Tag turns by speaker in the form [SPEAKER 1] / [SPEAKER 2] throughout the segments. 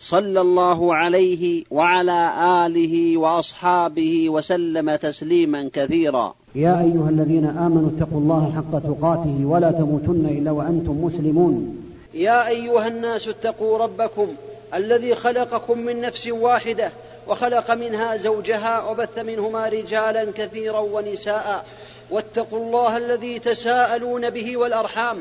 [SPEAKER 1] صلى الله عليه وعلى آله وأصحابه وسلم تسليما كثيرا
[SPEAKER 2] يا أيها الذين آمنوا اتقوا الله حق تقاته ولا تموتن إلا وأنتم مسلمون
[SPEAKER 1] يا أيها الناس اتقوا ربكم الذي خلقكم من نفس واحدة وخلق منها زوجها وبث منهما رجالا كثيرا ونساء واتقوا الله الذي تساءلون به والأرحام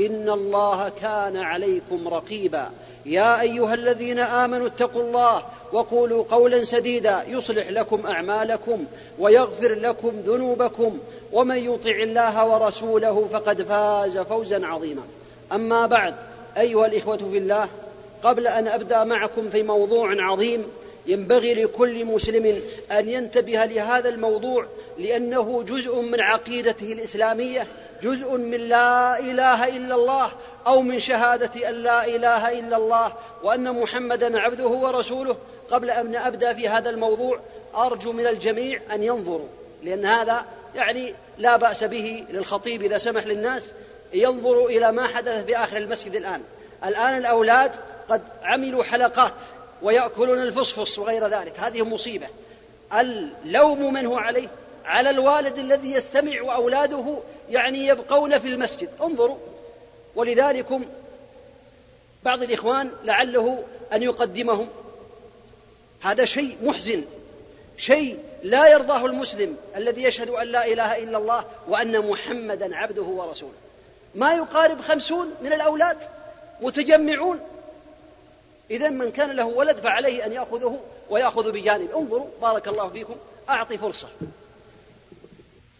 [SPEAKER 1] إن الله كان عليكم رقيبا يا أيها الذين آمنوا اتقوا الله وقولوا قولا سديدا يصلح لكم أعمالكم ويغفر لكم ذنوبكم ومن يطع الله ورسوله فقد فاز فوزا عظيما أما بعد أيها الإخوة في الله قبل أن أبدأ معكم في موضوع عظيم ينبغي لكل مسلم أن ينتبه لهذا الموضوع لأنه جزء من عقيدته الإسلامية جزء من لا إله إلا الله أو من شهادة أن لا إله إلا الله وأن محمدا عبده ورسوله قبل أن أبدأ في هذا الموضوع أرجو من الجميع أن ينظروا لأن هذا يعني لا بأس به للخطيب إذا سمح للناس ينظروا إلى ما حدث في آخر المسجد الآن الآن الأولاد قد عملوا حلقات ويأكلون الفصفص وغير ذلك هذه مصيبة اللوم من هو عليه على الوالد الذي يستمع وأولاده يعني يبقون في المسجد انظروا ولذلكم بعض الإخوان لعله أن يقدمهم هذا شيء محزن شيء لا يرضاه المسلم الذي يشهد أن لا إله إلا الله وأن محمدا عبده ورسوله ما يقارب خمسون من الأولاد متجمعون إذا من كان له ولد فعليه أن يأخذه ويأخذ بجانب انظروا بارك الله فيكم أعطي فرصة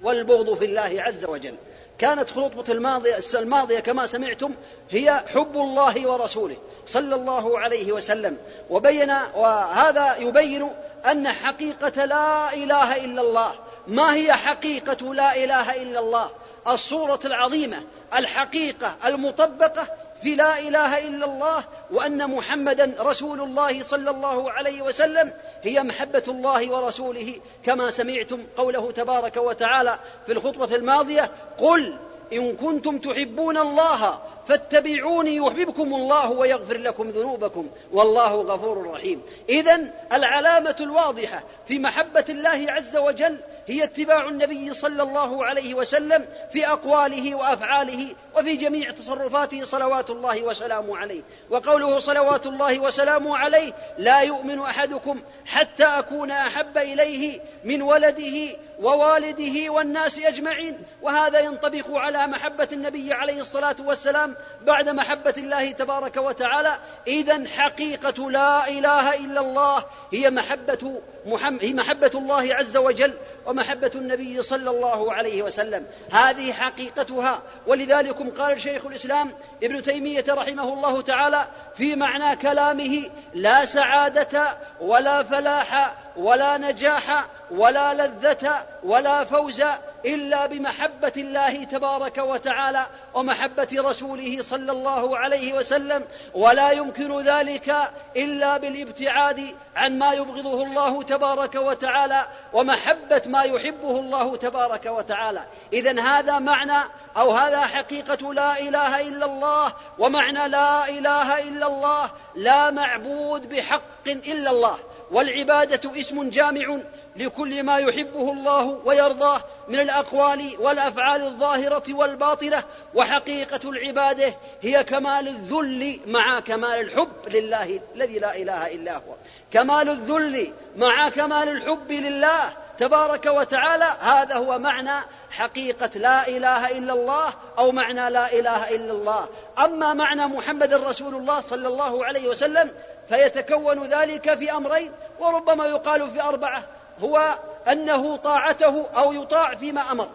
[SPEAKER 1] والبغض في الله عز وجل كانت خطبة الماضية الماضية كما سمعتم هي حب الله ورسوله صلى الله عليه وسلم وبين وهذا يبين أن حقيقة لا إله إلا الله ما هي حقيقة لا إله إلا الله الصورة العظيمة الحقيقة المطبقة في لا اله الا الله وان محمدا رسول الله صلى الله عليه وسلم هي محبه الله ورسوله كما سمعتم قوله تبارك وتعالى في الخطبه الماضيه قل ان كنتم تحبون الله فاتبعوني يحببكم الله ويغفر لكم ذنوبكم والله غفور رحيم اذا العلامه الواضحه في محبه الله عز وجل هي اتباع النبي صلى الله عليه وسلم في اقواله وافعاله وفي جميع تصرفاته صلوات الله وسلامه عليه وقوله صلوات الله وسلامه عليه لا يؤمن احدكم حتى اكون احب اليه من ولده ووالده والناس اجمعين وهذا ينطبق على محبه النبي عليه الصلاه والسلام بعد محبة الله تبارك وتعالى إذا حقيقة لا إله إلا الله هي محبة محمد هي محبة الله عز وجل ومحبة النبي صلى الله عليه وسلم هذه حقيقتها ولذلكم قال شيخ الإسلام ابن تيمية رحمه الله تعالى في معنى كلامه لا سعادة ولا فلاح ولا نجاح ولا لذة ولا فوز إلا بمحبة الله تبارك وتعالى ومحبة رسوله صلى الله عليه وسلم ولا يمكن ذلك إلا بالابتعاد عن ما يبغضه الله تبارك وتعالى ومحبة ما يحبه الله تبارك وتعالى إذا هذا معنى أو هذا حقيقة لا إله إلا الله ومعنى لا إله إلا الله لا معبود بحق إلا الله والعباده اسم جامع لكل ما يحبه الله ويرضاه من الاقوال والافعال الظاهره والباطنه وحقيقه العباده هي كمال الذل مع كمال الحب لله الذي لا اله الا هو كمال الذل مع كمال الحب لله تبارك وتعالى هذا هو معنى حقيقة لا إله إلا الله أو معنى لا إله إلا الله أما معنى محمد رسول الله صلى الله عليه وسلم فيتكون ذلك في امرين وربما يقال في اربعه هو انه طاعته او يطاع فيما امر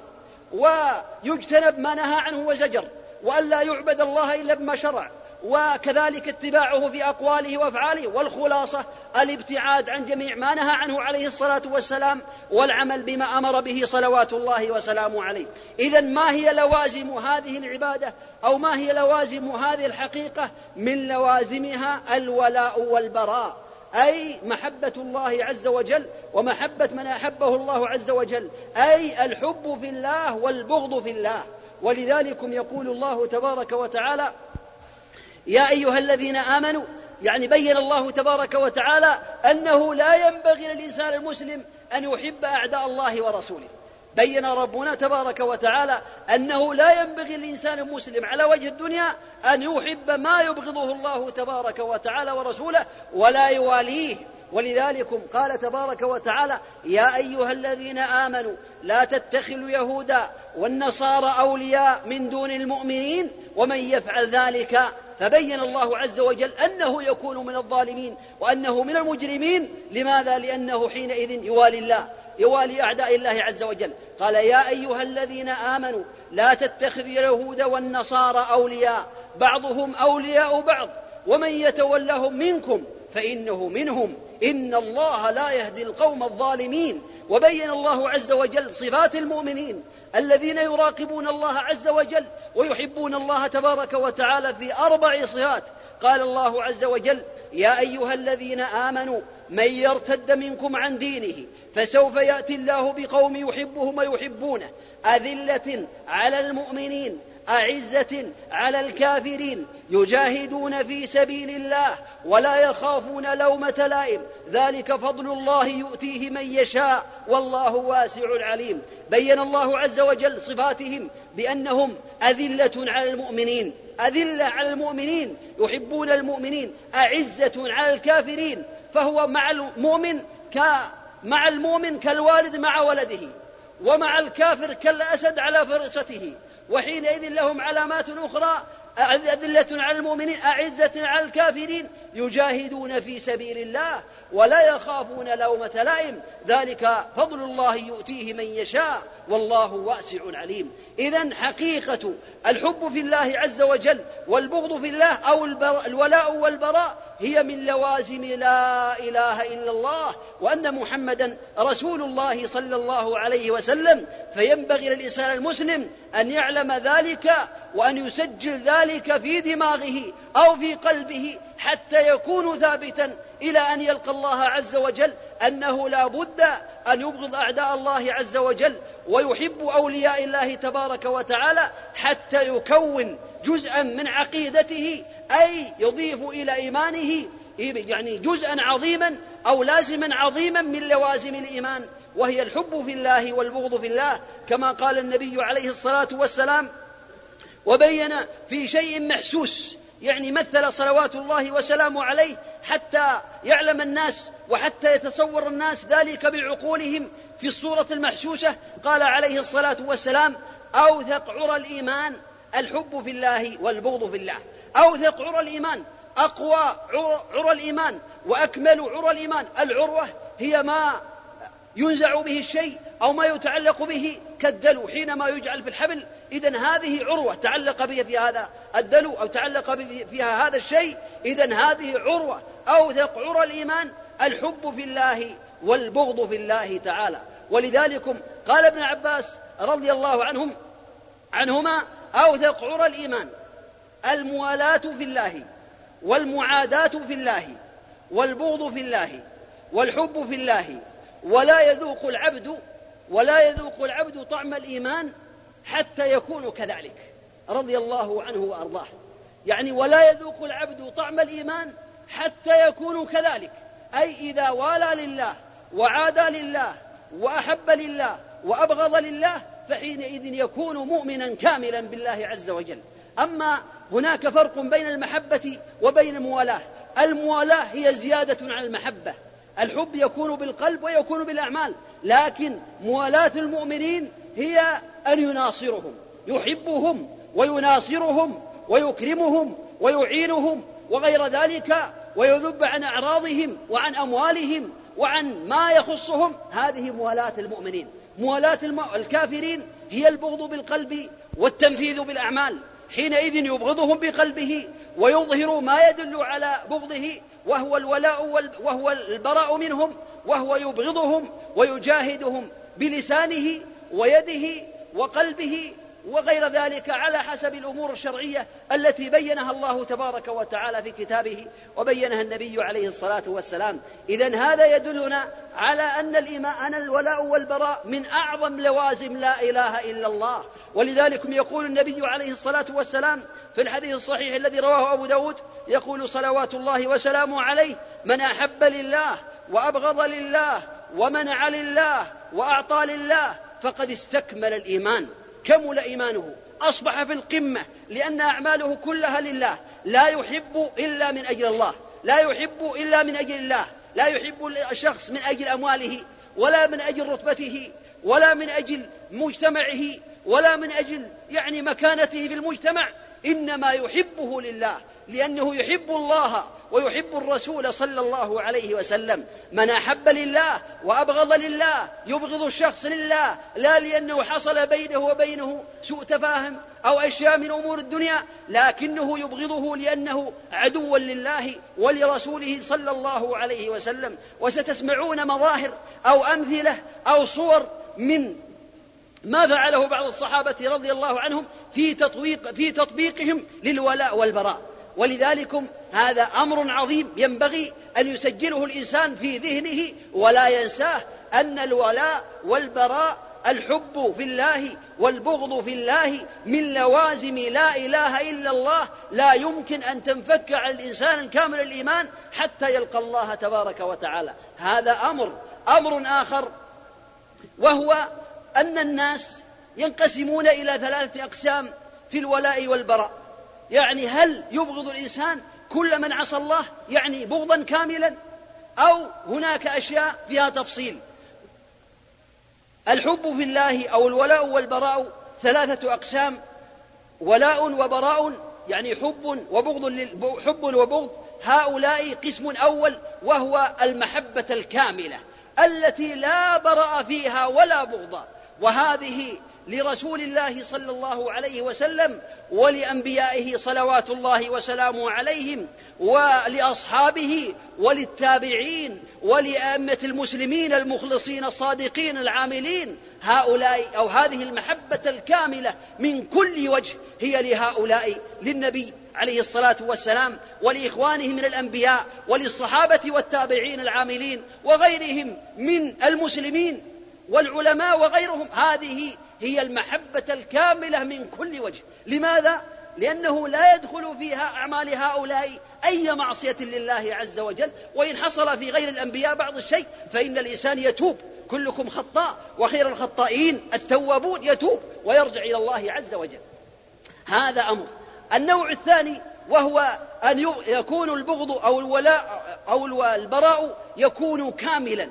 [SPEAKER 1] ويجتنب ما نهى عنه وزجر والا يعبد الله الا بما شرع وكذلك اتباعه في أقواله وأفعاله والخلاصة الابتعاد عن جميع ما نهى عنه عليه الصلاة والسلام والعمل بما أمر به صلوات الله وسلامه عليه إذا ما هي لوازم هذه العبادة أو ما هي لوازم هذه الحقيقة من لوازمها الولاء والبراء أي محبة الله عز وجل ومحبة من أحبه الله عز وجل أي الحب في الله والبغض في الله ولذلكم يقول الله تبارك وتعالى يا أيها الذين آمنوا يعني بين الله تبارك وتعالى أنه لا ينبغي للإنسان المسلم أن يحب أعداء الله ورسوله بين ربنا تبارك وتعالى أنه لا ينبغي للإنسان المسلم على وجه الدنيا أن يحب ما يبغضه الله تبارك وتعالى ورسوله ولا يواليه ولذلكم قال تبارك وتعالى يا ايها الذين امنوا لا تتخذوا يهودا والنصارى اولياء من دون المؤمنين ومن يفعل ذلك فبين الله عز وجل أنه يكون من الظالمين وأنه من المجرمين لماذا؟ لأنه حينئذ يوالي الله يوالي أعداء الله عز وجل قال يا أيها الذين آمنوا لا تتخذوا اليهود والنصارى أولياء بعضهم أولياء بعض ومن يتولهم منكم فإنه منهم إن الله لا يهدي القوم الظالمين وبين الله عز وجل صفات المؤمنين الذين يراقبون الله عز وجل ويحبون الله تبارك وتعالى في أربع صفات قال الله عز وجل يا أيها الذين آمنوا من يرتد منكم عن دينه فسوف يأتي الله بقوم يحبهم ويحبونه أذلة على المؤمنين أعزة على الكافرين يجاهدون في سبيل الله ولا يخافون لومة لائم ذلك فضل الله يؤتيه من يشاء والله واسع عليم بين الله عز وجل صفاتهم بأنهم أذلة على المؤمنين أذلة على المؤمنين يحبون المؤمنين أعزة على الكافرين فهو مع المؤمن ك مع المؤمن كالوالد مع ولده ومع الكافر كالأسد على فرسته وحينئذ لهم علامات أخرى أذلة على المؤمنين أعزة على الكافرين يجاهدون في سبيل الله ولا يخافون لومة لائم ذلك فضل الله يؤتيه من يشاء والله واسع عليم إذا حقيقة الحب في الله عز وجل والبغض في الله أو الولاء والبراء هي من لوازم لا إله إلا الله وأن محمدا رسول الله صلى الله عليه وسلم فينبغي للإنسان المسلم أن يعلم ذلك وأن يسجل ذلك في دماغه أو في قلبه حتى يكون ثابتا إلى أن يلقى الله عز وجل أنه لا بد أن يبغض أعداء الله عز وجل ويحب أولياء الله تبارك وتعالى حتى يكون جزءا من عقيدته أي يضيف إلى إيمانه يعني جزءا عظيما أو لازما عظيما من لوازم الإيمان وهي الحب في الله والبغض في الله كما قال النبي عليه الصلاة والسلام وبين في شيء محسوس يعني مثل صلوات الله وسلامه عليه حتى يعلم الناس وحتى يتصور الناس ذلك بعقولهم في الصورة المحشوشة قال عليه الصلاة والسلام أوثق عرى الإيمان الحب في الله والبغض في الله أوثق عرى الإيمان أقوى عرى الإيمان وأكمل عرى الإيمان العروة هي ما ينزع به الشيء أو ما يتعلق به كالدلو حينما يجعل في الحبل إذا هذه عروة تعلق بها في هذا الدلو أو تعلق فيها هذا الشيء إذا هذه عروة أوثق عرى الإيمان الحب في الله والبغض في الله تعالى ولذلكم قال ابن عباس رضي الله عنهم عنهما أوثق عرى الإيمان الموالاة في الله والمعاداة في الله والبغض في الله والحب في الله ولا يذوق العبد ولا يذوق العبد طعم الإيمان حتى يكون كذلك رضي الله عنه وارضاه يعني ولا يذوق العبد طعم الايمان حتى يكون كذلك اي اذا والى لله وعادى لله واحب لله وابغض لله فحينئذ يكون مؤمنا كاملا بالله عز وجل اما هناك فرق بين المحبه وبين الموالاه الموالاه هي زياده على المحبه الحب يكون بالقلب ويكون بالاعمال لكن موالاه المؤمنين هي أن يناصرهم يحبهم ويناصرهم ويكرمهم ويعينهم وغير ذلك ويذب عن أعراضهم وعن أموالهم وعن ما يخصهم هذه موالاة المؤمنين موالاة الكافرين هي البغض بالقلب والتنفيذ بالأعمال حينئذ يبغضهم بقلبه ويظهر ما يدل على بغضه وهو الولاء وهو البراء منهم وهو يبغضهم ويجاهدهم بلسانه ويده وقلبه وغير ذلك على حسب الامور الشرعيه التي بينها الله تبارك وتعالى في كتابه وبينها النبي عليه الصلاه والسلام اذا هذا يدلنا على ان الايمان الولاء والبراء من اعظم لوازم لا اله الا الله ولذلك يقول النبي عليه الصلاه والسلام في الحديث الصحيح الذي رواه ابو داود يقول صلوات الله وسلامه عليه من احب لله وابغض لله ومنع لله واعطى لله فقد استكمل الإيمان كمل إيمانه أصبح في القمة لأن أعماله كلها لله لا يحب إلا من أجل الله لا يحب إلا من أجل الله لا يحب الشخص من أجل أمواله ولا من أجل رتبته ولا من أجل مجتمعه ولا من أجل يعني مكانته في المجتمع إنما يحبه لله لأنه يحب الله ويحب الرسول صلى الله عليه وسلم من أحب لله وأبغض لله يبغض الشخص لله لا لأنه حصل بينه وبينه سوء تفاهم أو أشياء من أمور الدنيا لكنه يبغضه لأنه عدو لله ولرسوله صلى الله عليه وسلم وستسمعون مظاهر أو أمثلة أو صور من ما فعله بعض الصحابة رضي الله عنهم في تطويق في تطبيقهم للولاء والبراء ولذلك هذا امر عظيم ينبغي ان يسجله الانسان في ذهنه ولا ينساه ان الولاء والبراء الحب في الله والبغض في الله من لوازم لا اله الا الله لا يمكن ان تنفك عن الانسان الكامل الايمان حتى يلقى الله تبارك وتعالى هذا امر امر اخر وهو ان الناس ينقسمون الى ثلاثه اقسام في الولاء والبراء يعني هل يبغض الإنسان كل من عصى الله يعني بغضا كاملا أو هناك أشياء فيها تفصيل الحب في الله أو الولاء والبراء ثلاثة أقسام ولاء وبراء يعني حب وبغض حب وبغض هؤلاء قسم أول وهو المحبة الكاملة التي لا براء فيها ولا بغض وهذه لرسول الله صلى الله عليه وسلم ولانبيائه صلوات الله وسلامه عليهم ولاصحابه وللتابعين ولائمه المسلمين المخلصين الصادقين العاملين هؤلاء او هذه المحبه الكامله من كل وجه هي لهؤلاء للنبي عليه الصلاه والسلام ولاخوانه من الانبياء وللصحابه والتابعين العاملين وغيرهم من المسلمين والعلماء وغيرهم هذه هي المحبة الكاملة من كل وجه لماذا؟ لأنه لا يدخل فيها أعمال هؤلاء أي معصية لله عز وجل وإن حصل في غير الأنبياء بعض الشيء فإن الإنسان يتوب كلكم خطاء وخير الخطائين التوابون يتوب ويرجع إلى الله عز وجل هذا أمر النوع الثاني وهو أن يكون البغض أو الولاء أو البراء يكون كاملا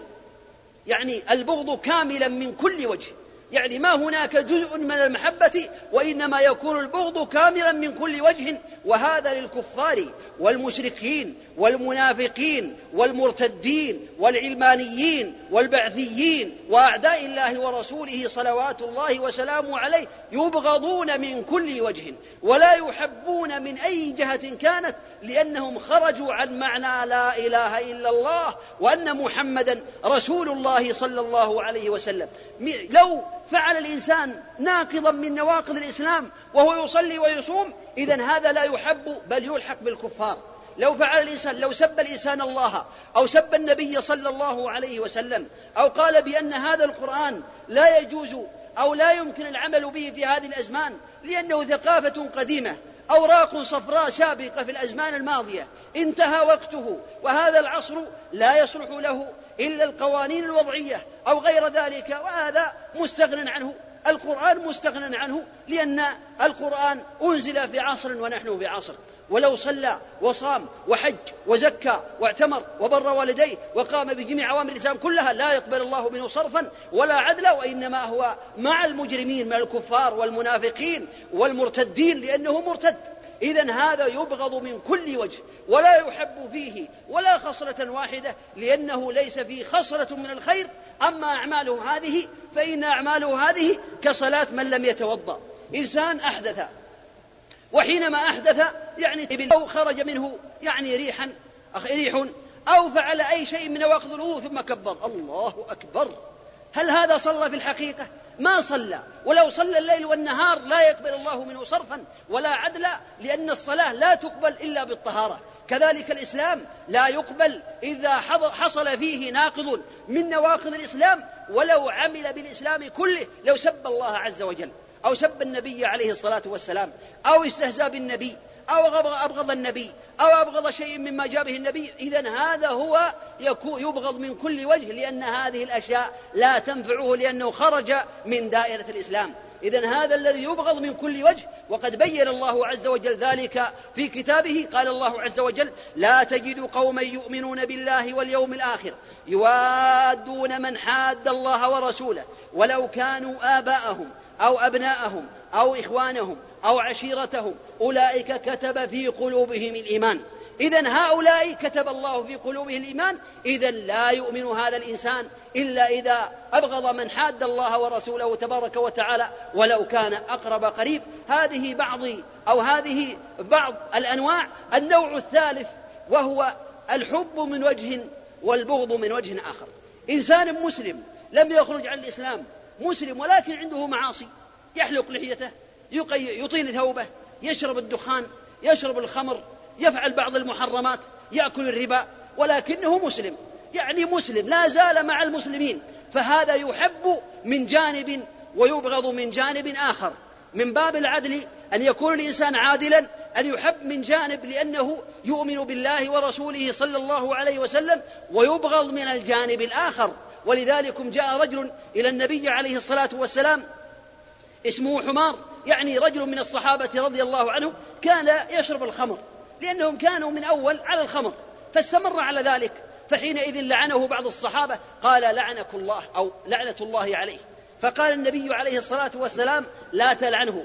[SPEAKER 1] يعني البغض كاملا من كل وجه يعني ما هناك جزء من المحبة وإنما يكون البغض كاملا من كل وجه وهذا للكفار والمشركين والمنافقين والمرتدين والعلمانيين والبعثيين واعداء الله ورسوله صلوات الله وسلامه عليه يبغضون من كل وجه ولا يحبون من اي جهه كانت لانهم خرجوا عن معنى لا اله الا الله وان محمدا رسول الله صلى الله عليه وسلم لو فعل الإنسان ناقضا من نواقض الإسلام وهو يصلي ويصوم إذا هذا لا يحب بل يلحق بالكفار لو فعل الإنسان لو سب الإنسان الله أو سب النبي صلى الله عليه وسلم أو قال بأن هذا القرآن لا يجوز أو لا يمكن العمل به في هذه الأزمان لأنه ثقافة قديمة أوراق صفراء سابقة في الأزمان الماضية انتهى وقته وهذا العصر لا يصلح له إلا القوانين الوضعية أو غير ذلك وهذا مستغن عنه القرآن مستغن عنه لأن القرآن أنزل في عصر ونحن في عصر ولو صلى وصام وحج وزكى واعتمر وبر والديه وقام بجميع أوامر الإسلام كلها لا يقبل الله منه صرفا ولا عدلا وإنما هو مع المجرمين من الكفار والمنافقين والمرتدين لأنه مرتد إذا هذا يبغض من كل وجه ولا يحب فيه ولا خصلة واحدة لأنه ليس فيه خصلة من الخير أما أعماله هذه فإن أعماله هذه كصلاة من لم يتوضأ إنسان أحدث وحينما أحدث يعني أو خرج منه يعني ريحا أخ ريح أو فعل أي شيء من وقت الوضوء ثم كبر الله أكبر هل هذا صلى في الحقيقة ما صلى ولو صلى الليل والنهار لا يقبل الله منه صرفا ولا عدلا لأن الصلاة لا تقبل إلا بالطهارة كذلك الإسلام لا يقبل إذا حصل فيه ناقض من نواقض الإسلام ولو عمل بالإسلام كله لو سب الله عز وجل أو سب النبي عليه الصلاة والسلام أو استهزأ بالنبي أو أبغض النبي أو أبغض شيء مما جاء به النبي إذا هذا هو يبغض من كل وجه لأن هذه الأشياء لا تنفعه لأنه خرج من دائرة الإسلام إذا هذا الذي يبغض من كل وجه وقد بين الله عز وجل ذلك في كتابه قال الله عز وجل لا تجد قوما يؤمنون بالله واليوم الآخر يوادون من حاد الله ورسوله ولو كانوا آباءهم أو أبناءهم أو إخوانهم أو عشيرته أولئك كتب في قلوبهم الإيمان إذا هؤلاء كتب الله في قلوبهم الإيمان إذا لا يؤمن هذا الإنسان إلا إذا أبغض من حاد الله ورسوله تبارك وتعالى ولو كان أقرب قريب هذه بعض أو هذه بعض الأنواع النوع الثالث وهو الحب من وجه والبغض من وجه آخر إنسان مسلم لم يخرج عن الإسلام مسلم ولكن عنده معاصي يحلق لحيته يطيل ثوبه يشرب الدخان يشرب الخمر يفعل بعض المحرمات يأكل الربا ولكنه مسلم يعني مسلم لا زال مع المسلمين فهذا يحب من جانب ويبغض من جانب آخر من باب العدل أن يكون الإنسان عادلا أن يحب من جانب لأنه يؤمن بالله ورسوله صلى الله عليه وسلم ويبغض من الجانب الآخر ولذلك جاء رجل إلى النبي عليه الصلاة والسلام اسمه حمار يعني رجل من الصحابة رضي الله عنه كان يشرب الخمر لأنهم كانوا من أول على الخمر فاستمر على ذلك فحينئذ لعنه بعض الصحابة قال لعنك الله أو لعنة الله عليه فقال النبي عليه الصلاة والسلام لا تلعنه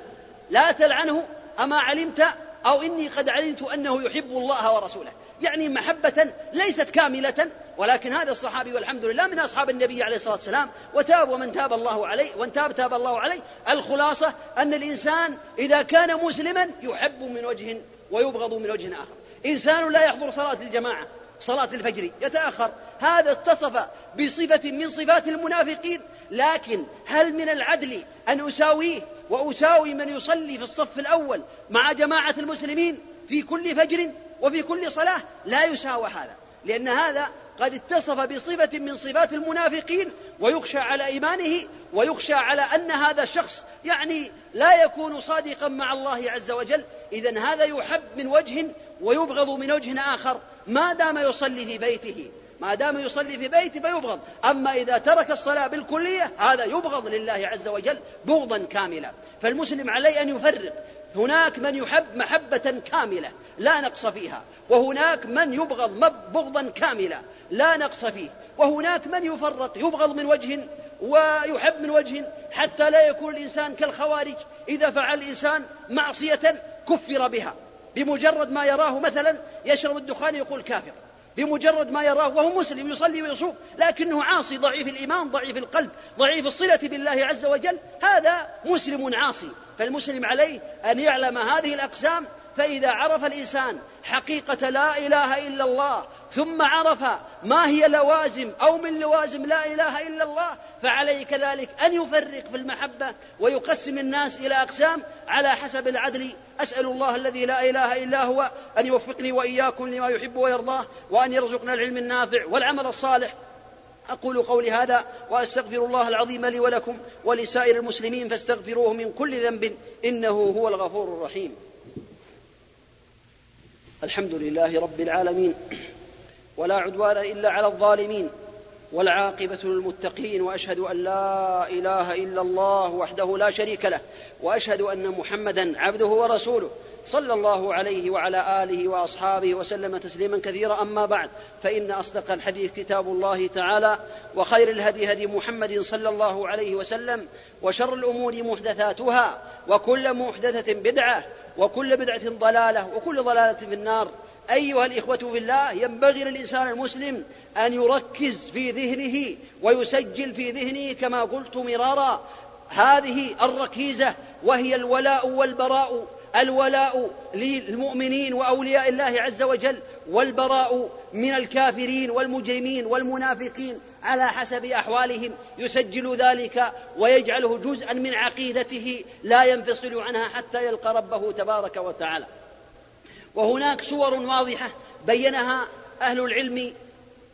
[SPEAKER 1] لا تلعنه أما علمت أو إني قد علمت أنه يحب الله ورسوله يعني محبة ليست كاملة ولكن هذا الصحابي والحمد لله من أصحاب النبي عليه الصلاة والسلام وتاب ومن تاب الله عليه وان تاب تاب الله عليه الخلاصة أن الإنسان إذا كان مسلما يحب من وجه ويبغض من وجه آخر إنسان لا يحضر صلاة الجماعة صلاة الفجر يتأخر هذا اتصف بصفة من صفات المنافقين لكن هل من العدل أن أساويه وأساوي من يصلي في الصف الأول مع جماعة المسلمين في كل فجر وفي كل صلاة لا يساوى هذا لأن هذا قد اتصف بصفة من صفات المنافقين ويخشى على إيمانه ويخشى على أن هذا الشخص يعني لا يكون صادقا مع الله عز وجل إذا هذا يحب من وجه ويبغض من وجه آخر ما دام يصلي في بيته ما دام يصلي في بيته فيبغض أما إذا ترك الصلاة بالكلية هذا يبغض لله عز وجل بغضا كاملا فالمسلم عليه أن يفرق هناك من يحب محبة كاملة لا نقص فيها وهناك من يبغض بغضا كاملا لا نقص فيه وهناك من يفرق يبغض من وجه ويحب من وجه حتى لا يكون الإنسان كالخوارج إذا فعل الإنسان معصية كفر بها بمجرد ما يراه مثلا يشرب الدخان يقول كافر بمجرد ما يراه وهو مسلم يصلي ويصوم لكنه عاصي ضعيف الإيمان ضعيف القلب ضعيف الصلة بالله عز وجل هذا مسلم عاصي فالمسلم عليه أن يعلم هذه الأقسام فإذا عرف الإنسان حقيقة لا إله إلا الله ثم عرف ما هي لوازم أو من لوازم لا إله إلا الله فعليه كذلك أن يفرق في المحبة ويقسم الناس إلى أقسام على حسب العدل أسأل الله الذي لا إله إلا هو أن يوفقني وإياكم لما يحب ويرضاه وأن يرزقنا العلم النافع والعمل الصالح أقول قولي هذا وأستغفر الله العظيم لي ولكم ولسائر المسلمين فاستغفروه من كل ذنب إنه هو الغفور الرحيم الحمد لله رب العالمين ولا عدوان إلا على الظالمين والعاقبة للمتقين وأشهد أن لا إله إلا الله وحده لا شريك له وأشهد أن محمدا عبده ورسوله صلى الله عليه وعلى اله واصحابه وسلم تسليما كثيرا اما بعد فان اصدق الحديث كتاب الله تعالى وخير الهدي هدي محمد صلى الله عليه وسلم وشر الامور محدثاتها وكل محدثه بدعه وكل بدعه ضلاله وكل ضلاله في النار أيها الإخوة في الله ينبغي للإنسان المسلم أن يركز في ذهنه ويسجل في ذهنه كما قلت مرارا هذه الركيزة وهي الولاء والبراء الولاء للمؤمنين واولياء الله عز وجل والبراء من الكافرين والمجرمين والمنافقين على حسب احوالهم يسجل ذلك ويجعله جزءا من عقيدته لا ينفصل عنها حتى يلقى ربه تبارك وتعالى وهناك صور واضحه بينها اهل العلم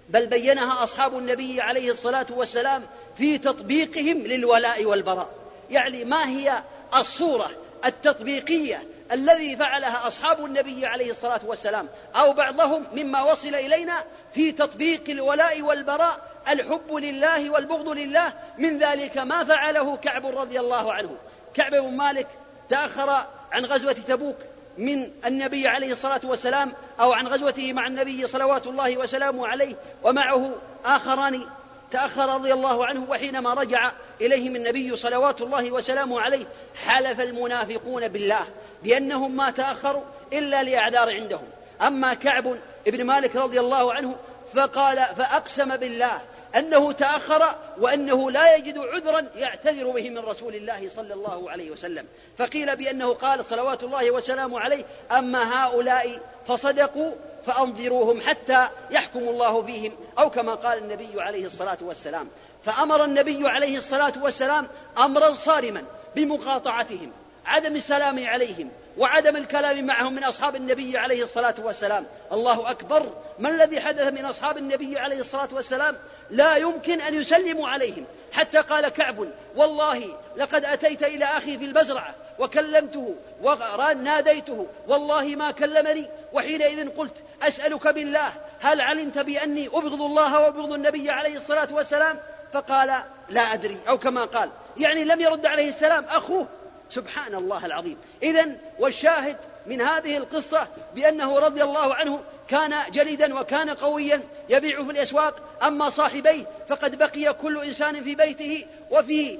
[SPEAKER 1] بل بينها اصحاب النبي عليه الصلاه والسلام في تطبيقهم للولاء والبراء يعني ما هي الصوره التطبيقية الذي فعلها أصحاب النبي عليه الصلاة والسلام أو بعضهم مما وصل إلينا في تطبيق الولاء والبراء الحب لله والبغض لله من ذلك ما فعله كعب رضي الله عنه كعب بن مالك تأخر عن غزوة تبوك من النبي عليه الصلاة والسلام أو عن غزوته مع النبي صلوات الله وسلامه عليه ومعه آخران تأخر رضي الله عنه وحينما رجع إليهم النبي صلوات الله وسلامه عليه حلف المنافقون بالله بأنهم ما تأخروا إلا لأعذار عندهم أما كعب بن مالك رضي الله عنه فقال فأقسم بالله أنه تأخر وأنه لا يجد عذرا يعتذر به من رسول الله صلى الله عليه وسلم فقيل بأنه قال صلوات الله وسلامه عليه أما هؤلاء فصدقوا فأنظروهم حتى يحكم الله فيهم أو كما قال النبي عليه الصلاة والسلام فأمر النبي عليه الصلاة والسلام أمرا صارما بمقاطعتهم عدم السلام عليهم وعدم الكلام معهم من أصحاب النبي عليه الصلاة والسلام الله أكبر ما الذي حدث من أصحاب النبي عليه الصلاة والسلام لا يمكن أن يسلموا عليهم حتى قال كعب والله لقد أتيت إلى أخي في المزرعة وكلمته وناديته والله ما كلمني وحينئذ قلت أسألك بالله هل علمت بأني أبغض الله وأبغض النبي عليه الصلاة والسلام فقال لا أدري أو كما قال يعني لم يرد عليه السلام أخوه سبحان الله العظيم إذا والشاهد من هذه القصة بأنه رضي الله عنه كان جليدا وكان قويا يبيع في الأسواق أما صاحبيه فقد بقي كل إنسان في بيته وفي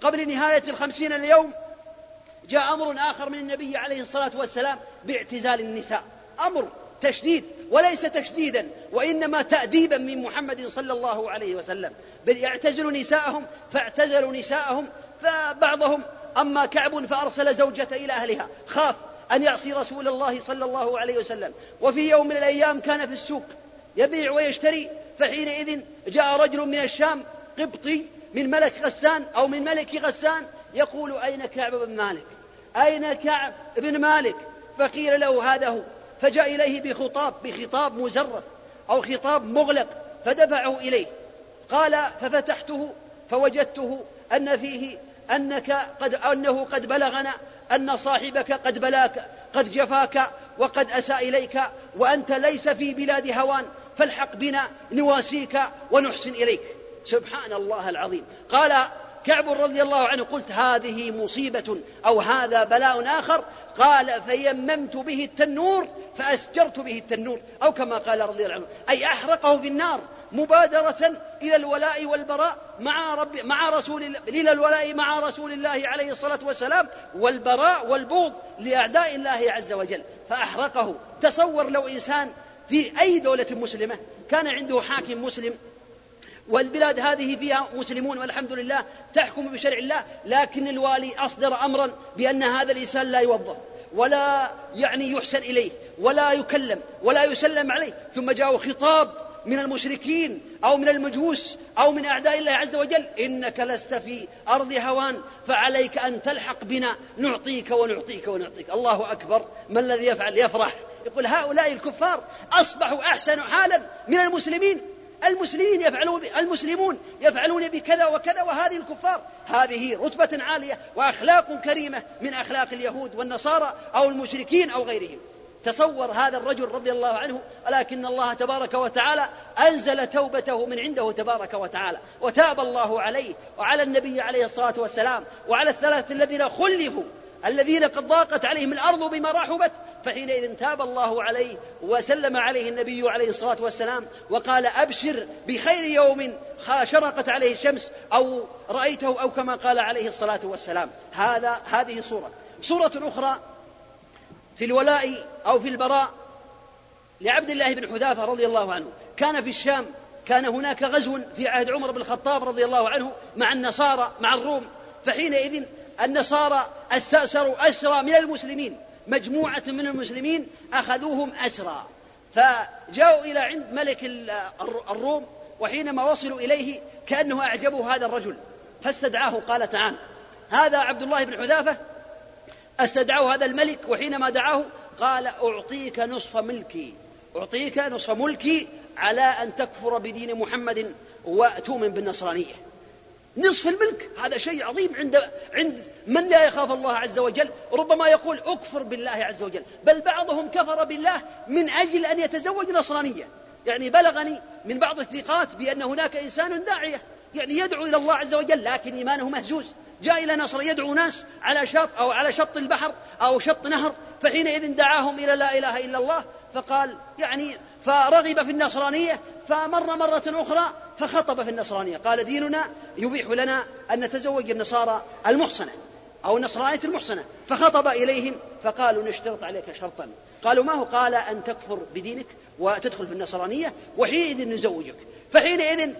[SPEAKER 1] قبل نهاية الخمسين اليوم جاء أمر آخر من النبي عليه الصلاة والسلام باعتزال النساء أمر تشديد وليس تشديدا وإنما تأديبا من محمد صلى الله عليه وسلم بل يعتزل نساءهم فاعتزلوا نساءهم فبعضهم أما كعب فأرسل زوجة إلى أهلها خاف أن يعصي رسول الله صلى الله عليه وسلم وفي يوم من الأيام كان في السوق يبيع ويشتري فحينئذ جاء رجل من الشام قبطي من ملك غسان أو من ملك غسان يقول أين كعب بن مالك أين كعب بن مالك فقيل له هذا هو فجاء إليه بخطاب بخطاب مزرف أو خطاب مغلق فدفعه إليه قال ففتحته فوجدته أن فيه أنك قد أنه قد بلغنا أن صاحبك قد بلاك قد جفاك وقد أساء إليك وأنت ليس في بلاد هوان فالحق بنا نواسيك ونحسن إليك سبحان الله العظيم قال كعب رضي الله عنه قلت هذه مصيبة أو هذا بلاء آخر قال فيممت به التنور فأسجرت به التنور أو كما قال رضي الله عنه أي أحرقه في النار مبادرة إلى الولاء والبراء مع رب مع رسول إلى الولاء مع رسول الله عليه الصلاة والسلام والبراء والبغض لأعداء الله عز وجل فأحرقه تصور لو إنسان في أي دولة مسلمة كان عنده حاكم مسلم والبلاد هذه فيها مسلمون والحمد لله تحكم بشرع الله لكن الوالي أصدر أمرا بأن هذا الإنسان لا يوظف ولا يعني يحسن إليه ولا يكلم ولا يسلم عليه ثم جاءوا خطاب من المشركين أو من المجوس أو من أعداء الله عز وجل إنك لست في أرض هوان فعليك أن تلحق بنا نعطيك ونعطيك ونعطيك الله أكبر ما الذي يفعل يفرح يقول هؤلاء الكفار أصبحوا أحسن حالا من المسلمين المسلمين يفعلون المسلمون يفعلون بكذا وكذا وهذه الكفار هذه رتبة عالية وأخلاق كريمة من أخلاق اليهود والنصارى أو المشركين أو غيرهم تصور هذا الرجل رضي الله عنه لكن الله تبارك وتعالى أنزل توبته من عنده تبارك وتعالى وتاب الله عليه وعلى النبي عليه الصلاة والسلام وعلى الثلاثة الذين خلفوا الذين قد ضاقت عليهم الأرض بما رحبت فحينئذ تاب الله عليه وسلم عليه النبي عليه الصلاة والسلام وقال أبشر بخير يوم شرقت عليه الشمس أو رأيته أو كما قال عليه الصلاة والسلام هذا هذه صورة صورة أخرى في الولاء أو في البراء لعبد الله بن حذافة رضي الله عنه كان في الشام كان هناك غزو في عهد عمر بن الخطاب رضي الله عنه مع النصارى مع الروم فحينئذ النصارى استأسروا أسرى من المسلمين مجموعة من المسلمين أخذوهم أسرى فجاءوا إلى عند ملك الروم وحينما وصلوا إليه كأنه أعجبه هذا الرجل فاستدعاه قال تعال هذا عبد الله بن حذافة استدعاه هذا الملك وحينما دعاه قال أعطيك نصف ملكي أعطيك نصف ملكي على أن تكفر بدين محمد وتؤمن بالنصرانية نصف الملك هذا شيء عظيم عند عند من لا يخاف الله عز وجل ربما يقول اكفر بالله عز وجل بل بعضهم كفر بالله من اجل ان يتزوج نصرانيه يعني بلغني من بعض الثقات بان هناك انسان داعيه يعني يدعو الى الله عز وجل لكن ايمانه مهزوز جاء الى نصر يدعو ناس على شط او على شط البحر او شط نهر فحينئذ دعاهم إلى لا إله إلا الله فقال يعني فرغب في النصرانية فمر مرة أخرى فخطب في النصرانية قال ديننا يبيح لنا أن نتزوج النصارى المحصنة أو النصرانية المحصنة فخطب إليهم فقالوا نشترط عليك شرطا قالوا ما هو قال أن تكفر بدينك وتدخل في النصرانية وحينئذ نزوجك فحينئذ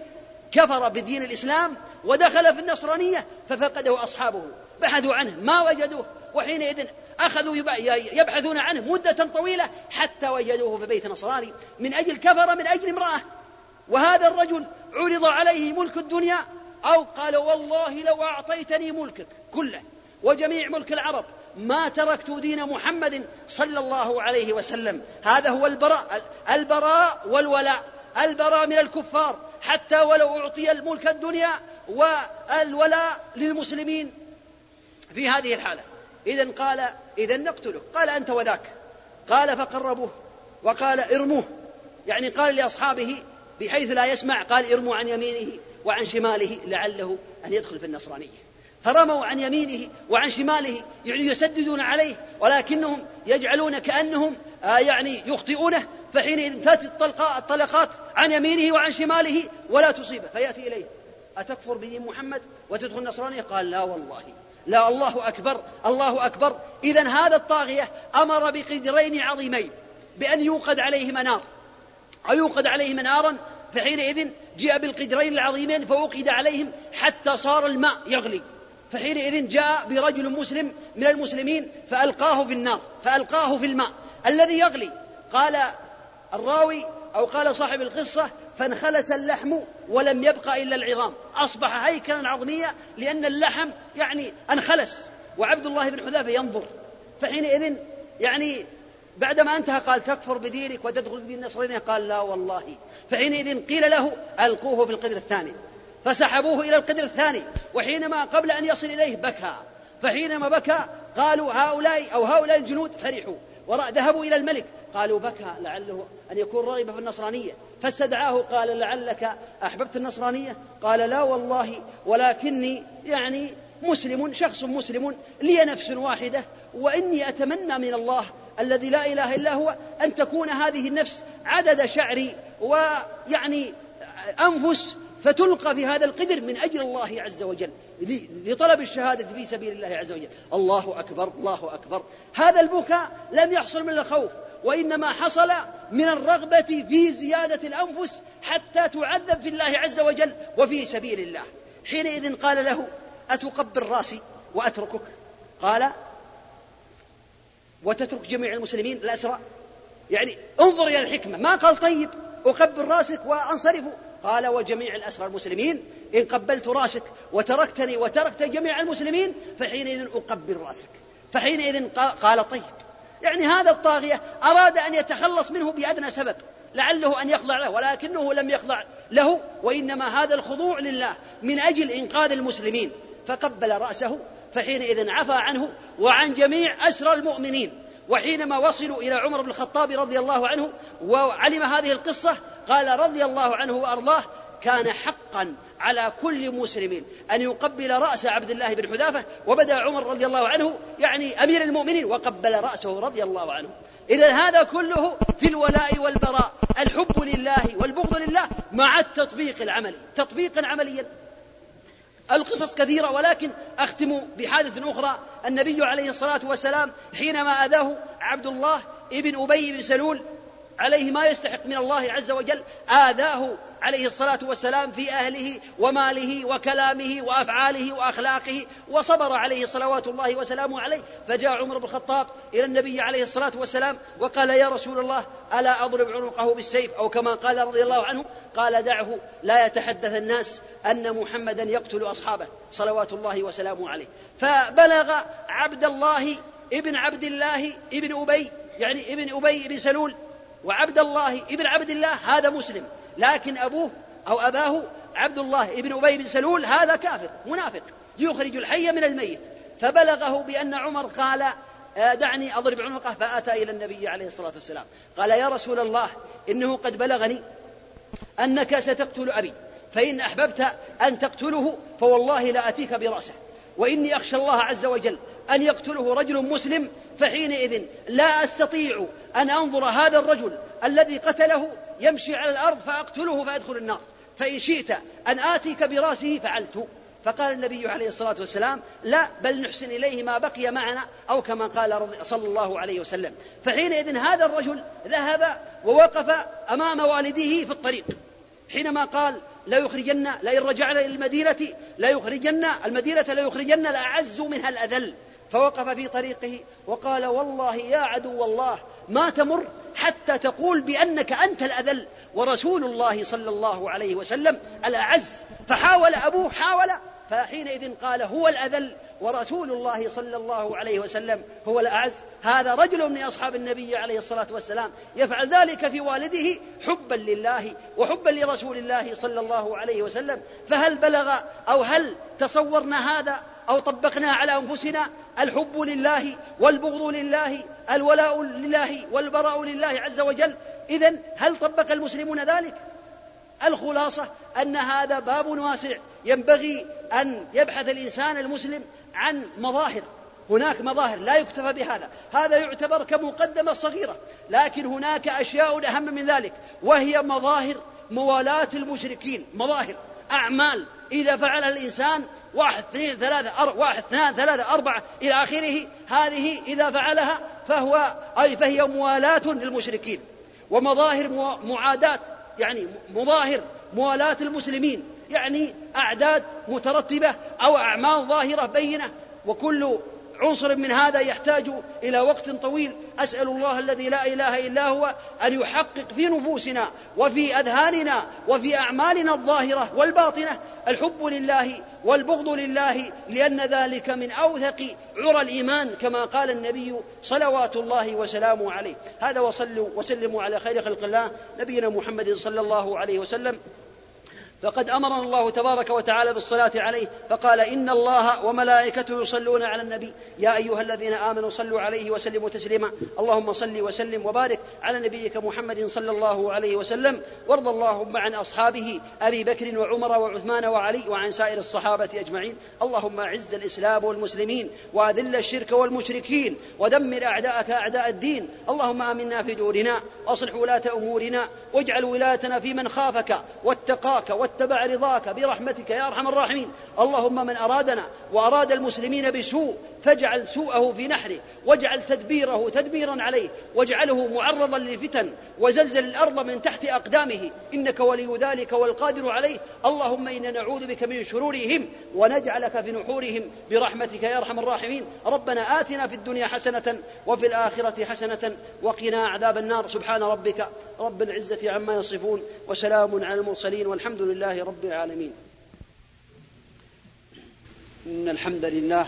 [SPEAKER 1] كفر بدين الإسلام ودخل في النصرانية ففقده أصحابه بحثوا عنه ما وجدوه وحينئذ أخذوا يبحثون عنه مدة طويلة حتى وجدوه في بيت نصراني من أجل كفر من أجل امرأة وهذا الرجل عرض عليه ملك الدنيا أو قال والله لو أعطيتني ملكك كله وجميع ملك العرب ما تركت دين محمد صلى الله عليه وسلم هذا هو البراء البراء والولاء البراء من الكفار حتى ولو أعطي الملك الدنيا والولاء للمسلمين في هذه الحالة إذا قال إذا نقتله قال أنت وذاك قال فقربوه وقال ارموه يعني قال لأصحابه بحيث لا يسمع قال ارموا عن يمينه وعن شماله لعله أن يدخل في النصرانية فرموا عن يمينه وعن شماله يعني يسددون عليه ولكنهم يجعلون كأنهم آه، يعني يخطئونه فحينئذ تأتي الطلقات عن يمينه وعن شماله ولا تصيبه فيأتي إليه أتكفر بدين محمد وتدخل النصرانية قال لا والله لا الله أكبر الله أكبر إذا هذا الطاغية أمر بقدرين عظيمين بأن يوقد عليهما نار أو يوقد عليهما نارا فحينئذ جاء بالقدرين العظيمين فوقد عليهم حتى صار الماء يغلي فحينئذ جاء برجل مسلم من المسلمين فألقاه في النار فألقاه في الماء الذي يغلي قال الراوي أو قال صاحب القصة فانخلس اللحم ولم يبقى إلا العظام أصبح هيكلا عظميا لأن اللحم يعني انخلس وعبد الله بن حذافة ينظر فحينئذ يعني بعدما انتهى قال تكفر بدينك وتدخل بدين النصرانية قال لا والله فحينئذ قيل له ألقوه في القدر الثاني فسحبوه إلى القدر الثاني وحينما قبل أن يصل إليه بكى فحينما بكى قالوا هؤلاء أو هؤلاء الجنود فرحوا ذهبوا إلى الملك قالوا بكى لعله أن يكون رغب في النصرانية فاستدعاه قال لعلك أحببت النصرانية قال لا والله ولكني يعني مسلم شخص مسلم لي نفس واحدة وإني أتمنى من الله الذي لا إله إلا هو أن تكون هذه النفس عدد شعري ويعني أنفس فتلقى في هذا القدر من أجل الله عز وجل لطلب الشهادة في سبيل الله عز وجل الله أكبر الله أكبر هذا البكاء لم يحصل من الخوف وإنما حصل من الرغبة في زيادة الأنفس حتى تعذب في الله عز وجل وفي سبيل الله حينئذ قال له أتقبل رأسي وأتركك قال وتترك جميع المسلمين الأسرى يعني انظر إلى الحكمة ما قال طيب أقبل رأسك وأنصرف قال وجميع الأسرى المسلمين إن قبلت رأسك وتركتني وتركت جميع المسلمين فحينئذ أقبل رأسك فحينئذ قال طيب يعني هذا الطاغية أراد أن يتخلص منه بأدنى سبب لعله أن يخضع له ولكنه لم يخضع له وإنما هذا الخضوع لله من أجل إنقاذ المسلمين فقبل رأسه فحينئذ عفى عنه وعن جميع أسرى المؤمنين وحينما وصلوا إلى عمر بن الخطاب رضي الله عنه وعلم هذه القصة قال رضي الله عنه وأرضاه كان حقا على كل مسلم أن يقبل رأس عبد الله بن حذافة وبدأ عمر رضي الله عنه يعني أمير المؤمنين وقبل رأسه رضي الله عنه إذا هذا كله في الولاء والبراء الحب لله والبغض لله مع التطبيق العملي تطبيقا عمليا القصص كثيرة ولكن أختم بحادث أخرى النبي عليه الصلاة والسلام حينما أذاه عبد الله ابن أبي بن سلول عليه ما يستحق من الله عز وجل آذاه عليه الصلاة والسلام في أهله وماله وكلامه وأفعاله وأخلاقه وصبر عليه صلوات الله وسلامه عليه فجاء عمر بن الخطاب إلى النبي عليه الصلاة والسلام وقال يا رسول الله ألا أضرب عنقه بالسيف أو كما قال رضي الله عنه قال دعه لا يتحدث الناس أن محمدا يقتل أصحابه صلوات الله وسلامه عليه فبلغ عبد الله ابن عبد الله ابن أبي يعني ابن أبي بن سلول وعبد الله ابن عبد الله هذا مسلم لكن أبوه أو أباه عبد الله ابن أبي بن سلول هذا كافر منافق يخرج الحي من الميت فبلغه بأن عمر قال آه، دعني أضرب عنقه فأتى إلى النبي عليه الصلاة والسلام قال يا رسول الله إنه قد بلغني أنك ستقتل أبي فإن أحببت أن تقتله فوالله لا أتيك برأسه وإني أخشى الله عز وجل أن يقتله رجل مسلم فحينئذ لا أستطيع أن أنظر هذا الرجل الذي قتله يمشي على الأرض فأقتله فأدخل النار فإن شئت أن آتيك براسه فعلت فقال النبي عليه الصلاة والسلام لا بل نحسن إليه ما بقي معنا أو كما قال صلى الله عليه وسلم فحينئذ هذا الرجل ذهب ووقف أمام والده في الطريق حينما قال لا يخرجن لئن رجعنا إلى المدينة لا يخرجن المدينة لا يخرجن الأعز منها الأذل فوقف في طريقه وقال والله يا عدو الله ما تمر حتى تقول بأنك أنت الأذل ورسول الله صلى الله عليه وسلم الأعز فحاول أبوه حاول فحينئذ قال هو الأذل ورسول الله صلى الله عليه وسلم هو الأعز هذا رجل من أصحاب النبي عليه الصلاة والسلام يفعل ذلك في والده حبا لله وحبا لرسول الله صلى الله عليه وسلم فهل بلغ أو هل تصورنا هذا أو طبقنا على أنفسنا الحب لله والبغض لله الولاء لله والبراء لله عز وجل إذا هل طبق المسلمون ذلك؟ الخلاصة أن هذا باب واسع ينبغي أن يبحث الإنسان المسلم عن مظاهر هناك مظاهر لا يكتفى بهذا هذا يعتبر كمقدمة صغيرة لكن هناك أشياء أهم من ذلك وهي مظاهر موالاة المشركين مظاهر أعمال إذا فعلها الإنسان واحد اثنين ثلاثة أر... واحد اثنان ثلاثة أربعة إلى آخره هذه إذا فعلها فهو أي فهي موالاة للمشركين ومظاهر معاداة يعني مظاهر موالاة المسلمين يعني أعداد مترتبة أو أعمال ظاهرة بينة وكل عنصر من هذا يحتاج الى وقت طويل اسال الله الذي لا اله الا هو ان يحقق في نفوسنا وفي اذهاننا وفي اعمالنا الظاهره والباطنه الحب لله والبغض لله لان ذلك من اوثق عرى الايمان كما قال النبي صلوات الله وسلامه عليه هذا وصلوا وسلموا على خير خلق الله نبينا محمد صلى الله عليه وسلم فقد امرنا الله تبارك وتعالى بالصلاه عليه فقال ان الله وملائكته يصلون على النبي يا ايها الذين امنوا صلوا عليه وسلموا تسليما اللهم صل وسلم وبارك على نبيك محمد صلى الله عليه وسلم وارض اللهم عن اصحابه ابي بكر وعمر وعثمان وعلي وعن سائر الصحابه اجمعين اللهم اعز الاسلام والمسلمين واذل الشرك والمشركين ودمر اعداءك اعداء الدين اللهم امنا في دورنا واصلح ولاه امورنا واجعل ولاتنا في من خافك واتقاك واتبع رضاك برحمتك يا أرحم الراحمين اللهم من أرادنا وأراد المسلمين بسوء فاجعل سوءه في نحره واجعل تدبيره تدميرا عليه واجعله معرضا للفتن وزلزل الأرض من تحت أقدامه إنك ولي ذلك والقادر عليه اللهم إنا نعوذ بك من شرورهم ونجعلك في نحورهم برحمتك يا أرحم الراحمين ربنا آتنا في الدنيا حسنة وفي الآخرة حسنة وقنا عذاب النار سبحان ربك رب العزة عما يصفون وسلام على المرسلين والحمد لله رب العالمين
[SPEAKER 3] إن الحمد لله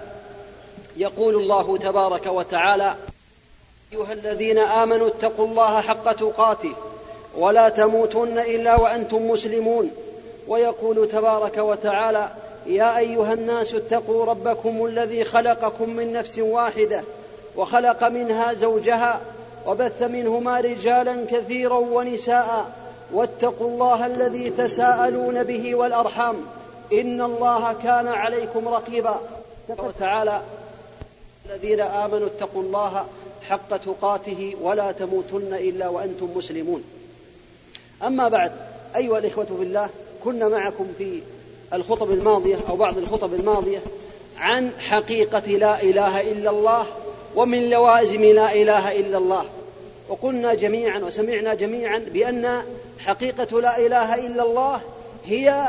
[SPEAKER 3] يقول الله تبارك وتعالى ايها الذين امنوا اتقوا الله حق تقاته ولا تموتن الا وانتم مسلمون ويقول تبارك وتعالى يا ايها الناس اتقوا ربكم الذي خلقكم من نفس واحده وخلق منها زوجها وبث منهما رجالا كثيرا ونساء واتقوا الله الذي تساءلون به والارحام ان الله كان عليكم رقيبا وتعالى الذين آمنوا اتقوا الله حق تقاته ولا تموتن إلا وأنتم مسلمون أما بعد أيها الإخوة في الله كنا معكم في الخطب الماضية أو بعض الخطب الماضية عن حقيقة لا إله إلا الله ومن لوازم لا إله إلا الله وقلنا جميعا وسمعنا جميعا بأن حقيقة لا إله إلا الله هي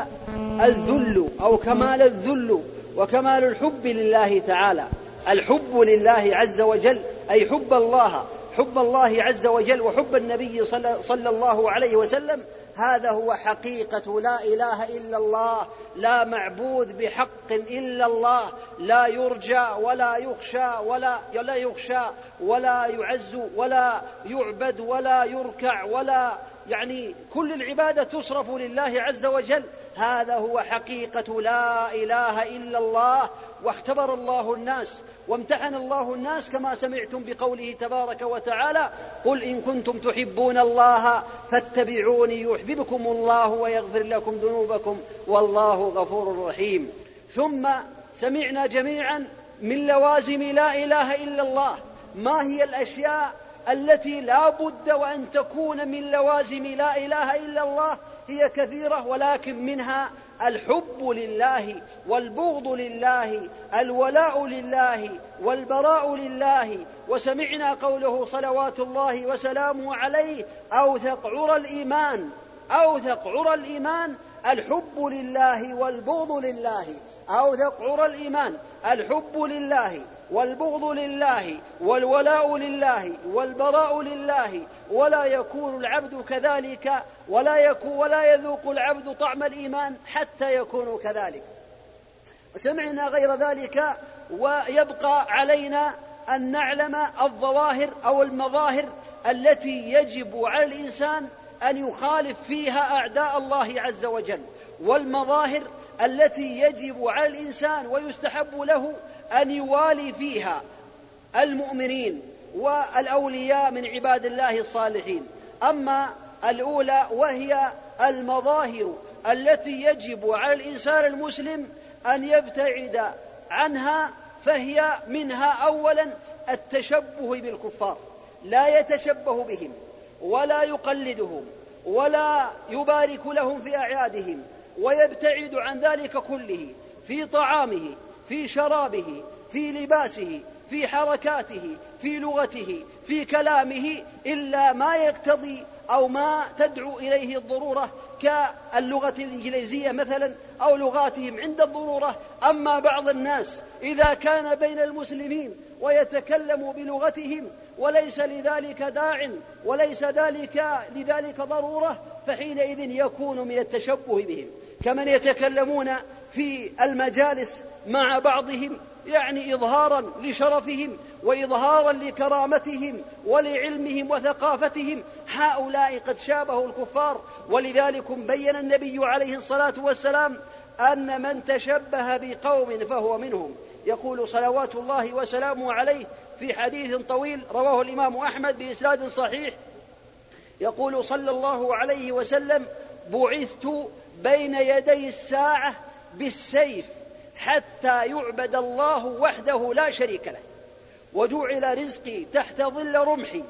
[SPEAKER 3] الذل أو كمال الذل وكمال الحب لله تعالى الحب لله عز وجل أي حب الله حب الله عز وجل وحب النبي صلى الله عليه وسلم هذا هو حقيقة لا إله إلا الله لا معبود بحق إلا الله لا يرجى ولا يخشى ولا لا يخشى ولا يعز ولا يعبد ولا يركع ولا يعني كل العبادة تصرف لله عز وجل هذا هو حقيقة لا إله إلا الله واختبر الله الناس وامتحن الله الناس كما سمعتم بقوله تبارك وتعالى قل إن كنتم تحبون الله فاتبعوني يحببكم الله ويغفر لكم ذنوبكم والله غفور رحيم ثم سمعنا جميعا من لوازم لا إله إلا الله ما هي الأشياء التي لا بد وأن تكون من لوازم لا إله إلا الله هي كثيرة ولكن منها الحب لله والبغض لله الولاء لله والبراء لله وسمعنا قوله صلوات الله وسلامه عليه اوثق عرى الايمان اوثق عرى الايمان الحب لله والبغض لله اوثق عرى الايمان الحب لله والبغض لله والولاء لله والبراء لله ولا يكون العبد كذلك ولا يكون ولا يذوق العبد طعم الايمان حتى يكون كذلك سمعنا غير ذلك ويبقى علينا أن نعلم الظواهر أو المظاهر التي يجب على الإنسان أن يخالف فيها أعداء الله عز وجل والمظاهر التي يجب على الإنسان ويستحب له أن يوالي فيها المؤمنين والأولياء من عباد الله الصالحين أما الأولى وهي المظاهر التي يجب على الإنسان المسلم أن يبتعد عنها فهي منها أولا التشبه بالكفار لا يتشبه بهم ولا يقلدهم ولا يبارك لهم في أعيادهم ويبتعد عن ذلك كله في طعامه في شرابه في لباسه في حركاته في لغته في كلامه إلا ما يقتضي أو ما تدعو إليه الضرورة كاللغة الإنجليزية مثلا أو لغاتهم عند الضرورة أما بعض الناس إذا كان بين المسلمين ويتكلم بلغتهم وليس لذلك داع وليس ذلك لذلك ضرورة فحينئذ يكون من التشبه بهم كمن يتكلمون في المجالس مع بعضهم يعني إظهارا لشرفهم وإظهارا لكرامتهم ولعلمهم وثقافتهم هؤلاء قد شابهوا الكفار ولذلك بين النبي عليه الصلاة والسلام أن من تشبه بقوم فهو منهم يقول صلوات الله وسلامه عليه في حديث طويل رواه الإمام أحمد بإسناد صحيح يقول صلى الله عليه وسلم بعثت بين يدي الساعة بالسيف حتى يعبد الله وحده لا شريك له وجعل رزقي تحت ظل رمحي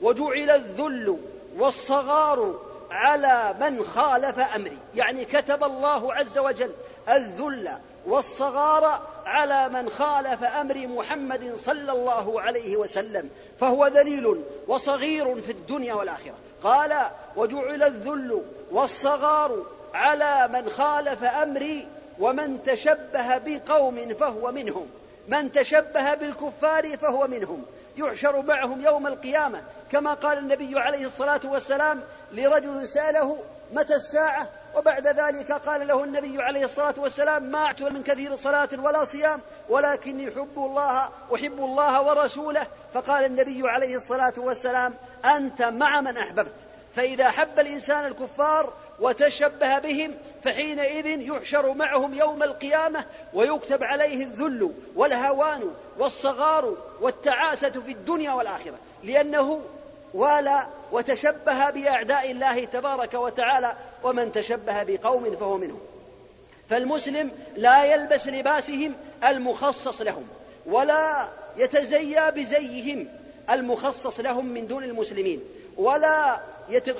[SPEAKER 3] وجعل الذل والصغار على من خالف امري يعني كتب الله عز وجل الذل والصغار على من خالف امر محمد صلى الله عليه وسلم فهو ذليل وصغير في الدنيا والاخره قال وجعل الذل والصغار على من خالف امري ومن تشبه بقوم فهو منهم من تشبه بالكفار فهو منهم يحشر معهم يوم القيامة كما قال النبي عليه الصلاة والسلام لرجل سأله متى الساعة وبعد ذلك قال له النبي عليه الصلاة والسلام ما أعت من كثير صلاة ولا صيام ولكني أحب الله أحب الله ورسوله فقال النبي عليه الصلاة والسلام أنت مع من أحببت فإذا حب الإنسان الكفار وتشبه بهم فحينئذ يحشر معهم يوم القيامة ويكتب عليه الذل والهوان والصغار والتعاسة في الدنيا والآخرة لأنه والى وتشبه بأعداء الله تبارك وتعالى ومن تشبه بقوم فهو منهم فالمسلم لا يلبس لباسهم المخصص لهم ولا يتزيى بزيهم المخصص لهم من دون المسلمين ولا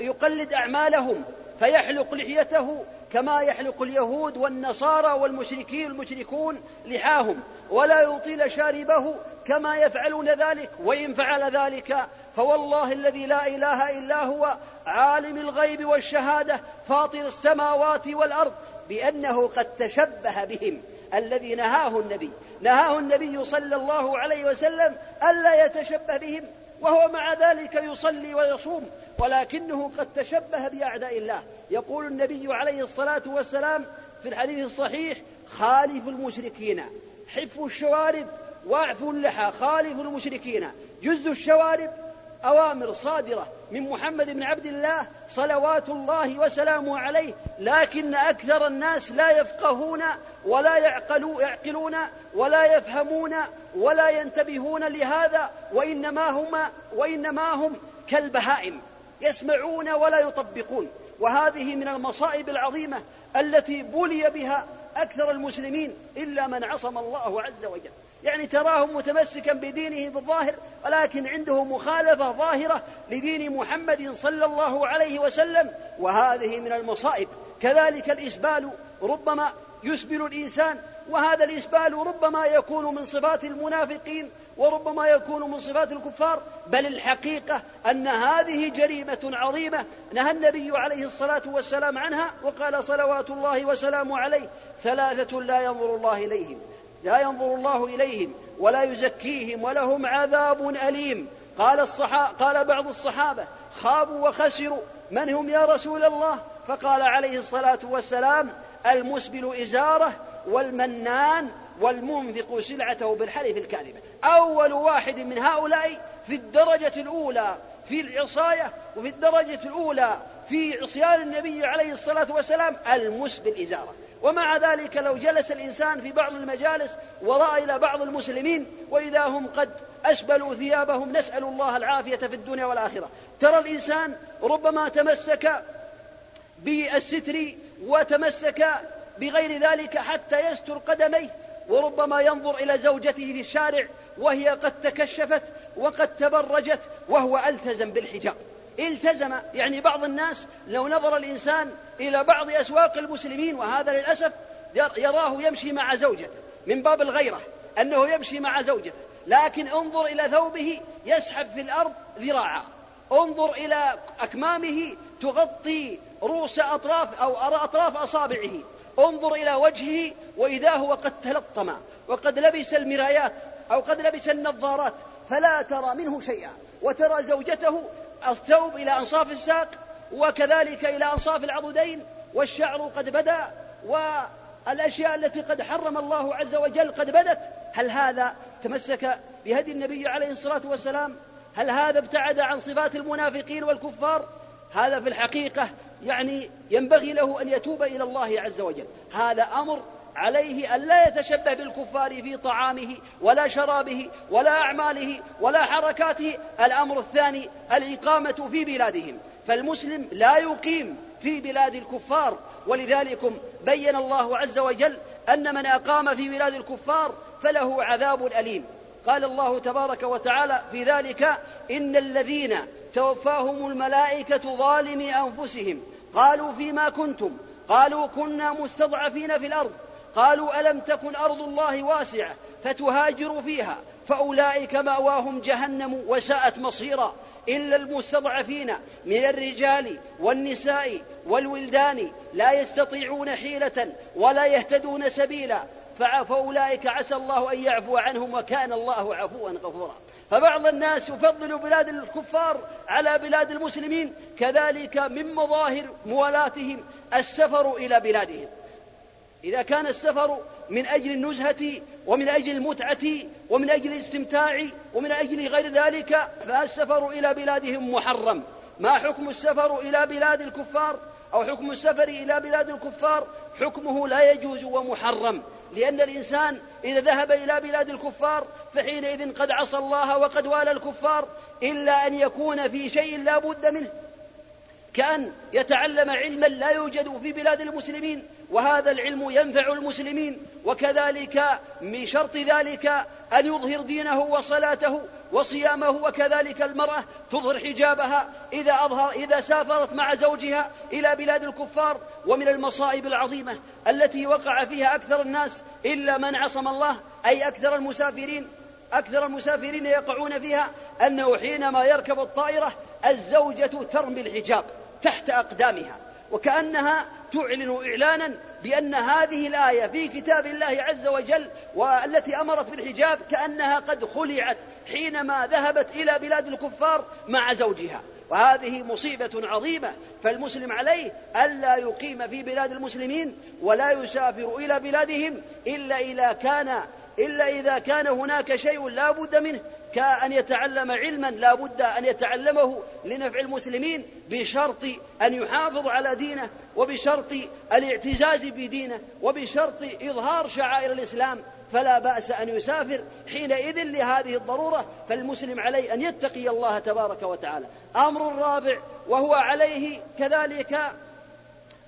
[SPEAKER 3] يقلد أعمالهم فيحلق لحيته كما يحلق اليهود والنصارى والمشركين المشركون لحاهم ولا يطيل شاربه كما يفعلون ذلك وإن فعل ذلك فوالله الذي لا إله إلا هو عالم الغيب والشهادة فاطر السماوات والأرض بأنه قد تشبه بهم الذي نهاه النبي نهاه النبي صلى الله عليه وسلم ألا يتشبه بهم وهو مع ذلك يصلي ويصوم ولكنه قد تشبه بأعداء الله يقول النبي عليه الصلاة والسلام في الحديث الصحيح خالف المشركين حفوا الشوارب واعفوا اللحى خالف المشركين جز الشوارب أوامر صادرة من محمد بن عبد الله صلوات الله وسلامه عليه لكن أكثر الناس لا يفقهون ولا يعقلون ولا يفهمون ولا ينتبهون لهذا وإنما هم وإنما هم كالبهائم يسمعون ولا يطبقون وهذه من المصائب العظيمه التي بلي بها اكثر المسلمين الا من عصم الله عز وجل يعني تراهم متمسكا بدينه بالظاهر ولكن عنده مخالفه ظاهره لدين محمد صلى الله عليه وسلم وهذه من المصائب كذلك الاسبال ربما يسبل الانسان وهذا الاسبال ربما يكون من صفات المنافقين وربما يكون من صفات الكفار بل الحقيقة أن هذه جريمة عظيمة نهى النبي عليه الصلاة والسلام عنها وقال صلوات الله وسلامه عليه ثلاثة لا ينظر الله إليهم لا ينظر الله إليهم ولا يزكيهم ولهم عذاب أليم قال, الصحا... قال بعض الصحابة خابوا وخسروا من هم يا رسول الله فقال عليه الصلاة والسلام المسبل إزاره والمنان والمنفق سلعته بالحلف الكاذبة أول واحد من هؤلاء في الدرجة الأولى في العصاية وفي الدرجة الأولى في عصيان النبي عليه الصلاة والسلام المس بالإزارة ومع ذلك لو جلس الإنسان في بعض المجالس ورأى إلى بعض المسلمين وإذا هم قد أسبلوا ثيابهم نسأل الله العافية في الدنيا والآخرة ترى الإنسان ربما تمسك بالستر وتمسك بغير ذلك حتى يستر قدميه وربما ينظر إلى زوجته في الشارع وهي قد تكشفت وقد تبرجت وهو التزم بالحجاب التزم يعني بعض الناس لو نظر الانسان الى بعض اسواق المسلمين وهذا للاسف يراه يمشي مع زوجته من باب الغيره انه يمشي مع زوجته لكن انظر الى ثوبه يسحب في الارض ذراعه انظر الى اكمامه تغطي رؤوس اطراف او اطراف اصابعه انظر الى وجهه واذا هو قد تلطم وقد لبس المرايات أو قد لبس النظارات فلا ترى منه شيئا وترى زوجته الثوب إلى أنصاف الساق وكذلك إلى أنصاف العضدين والشعر قد بدا والأشياء التي قد حرم الله عز وجل قد بدت هل هذا تمسك بهدي النبي عليه الصلاة والسلام هل هذا ابتعد عن صفات المنافقين والكفار هذا في الحقيقة يعني ينبغي له أن يتوب إلى الله عز وجل هذا أمر عليه أن لا يتشبه بالكفار في طعامه ولا شرابه ولا أعماله ولا حركاته الأمر الثاني الإقامة في بلادهم فالمسلم لا يقيم في بلاد الكفار ولذلك بين الله عز وجل أن من أقام في بلاد الكفار فله عذاب أليم قال الله تبارك وتعالى في ذلك إن الذين توفاهم الملائكة ظالمي أنفسهم قالوا فيما كنتم قالوا كنا مستضعفين في الأرض قالوا ألم تكن أرض الله واسعة فتهاجروا فيها فأولئك مأواهم جهنم وساءت مصيرا إلا المستضعفين من الرجال والنساء والولدان لا يستطيعون حيلة ولا يهتدون سبيلا فأولئك عسى الله أن يعفو عنهم وكان الله عفوا غفورا فبعض الناس يفضل بلاد الكفار على بلاد المسلمين كذلك من مظاهر موالاتهم السفر إلى بلادهم إذا كان السفر من أجل النزهة ومن أجل المتعة ومن أجل الاستمتاع ومن أجل غير ذلك فالسفر إلى بلادهم محرم ما حكم السفر إلى بلاد الكفار أو حكم السفر إلى بلاد الكفار حكمه لا يجوز ومحرم لأن الإنسان إذا ذهب إلى بلاد الكفار فحينئذ قد عصى الله وقد والى الكفار إلا أن يكون في شيء لا بد منه كأن يتعلم علما لا يوجد في بلاد المسلمين وهذا العلم ينفع المسلمين وكذلك من شرط ذلك أن يظهر دينه وصلاته وصيامه وكذلك المرأة تظهر حجابها إذا أظهر إذا سافرت مع زوجها إلى بلاد الكفار ومن المصائب العظيمة التي وقع فيها أكثر الناس إلا من عصم الله أي أكثر المسافرين أكثر المسافرين يقعون فيها أنه حينما يركب الطائرة الزوجة ترمي الحجاب تحت أقدامها وكأنها تعلن إعلانا بأن هذه الآية في كتاب الله عز وجل والتي أمرت بالحجاب كأنها قد خلعت حينما ذهبت إلى بلاد الكفار مع زوجها وهذه مصيبة عظيمة فالمسلم عليه ألا يقيم في بلاد المسلمين ولا يسافر إلى بلادهم إلا إذا كان إلا إذا كان هناك شيء لا بد منه كأن يتعلم علما لا بد أن يتعلمه لنفع المسلمين بشرط أن يحافظ على دينه وبشرط الاعتزاز بدينه وبشرط إظهار شعائر الإسلام فلا بأس أن يسافر حينئذ لهذه الضرورة فالمسلم عليه أن يتقي الله تبارك وتعالى أمر رابع وهو عليه كذلك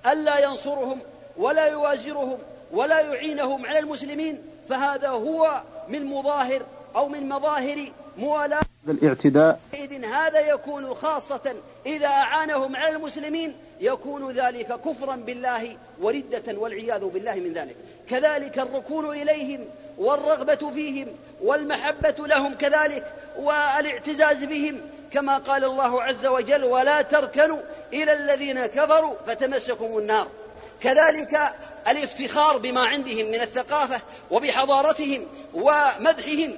[SPEAKER 3] ألا ينصرهم ولا يوازرهم ولا يعينهم على المسلمين فهذا هو من مظاهر أو من مظاهر موالاة
[SPEAKER 1] الاعتداء
[SPEAKER 3] إذ هذا يكون خاصة إذا أعانهم على المسلمين يكون ذلك كفرا بالله وردة والعياذ بالله من ذلك كذلك الركون إليهم والرغبة فيهم والمحبة لهم كذلك والاعتزاز بهم كما قال الله عز وجل ولا تركنوا إلى الذين كفروا فتمسكم النار كذلك الافتخار بما عندهم من الثقافة وبحضارتهم ومدحهم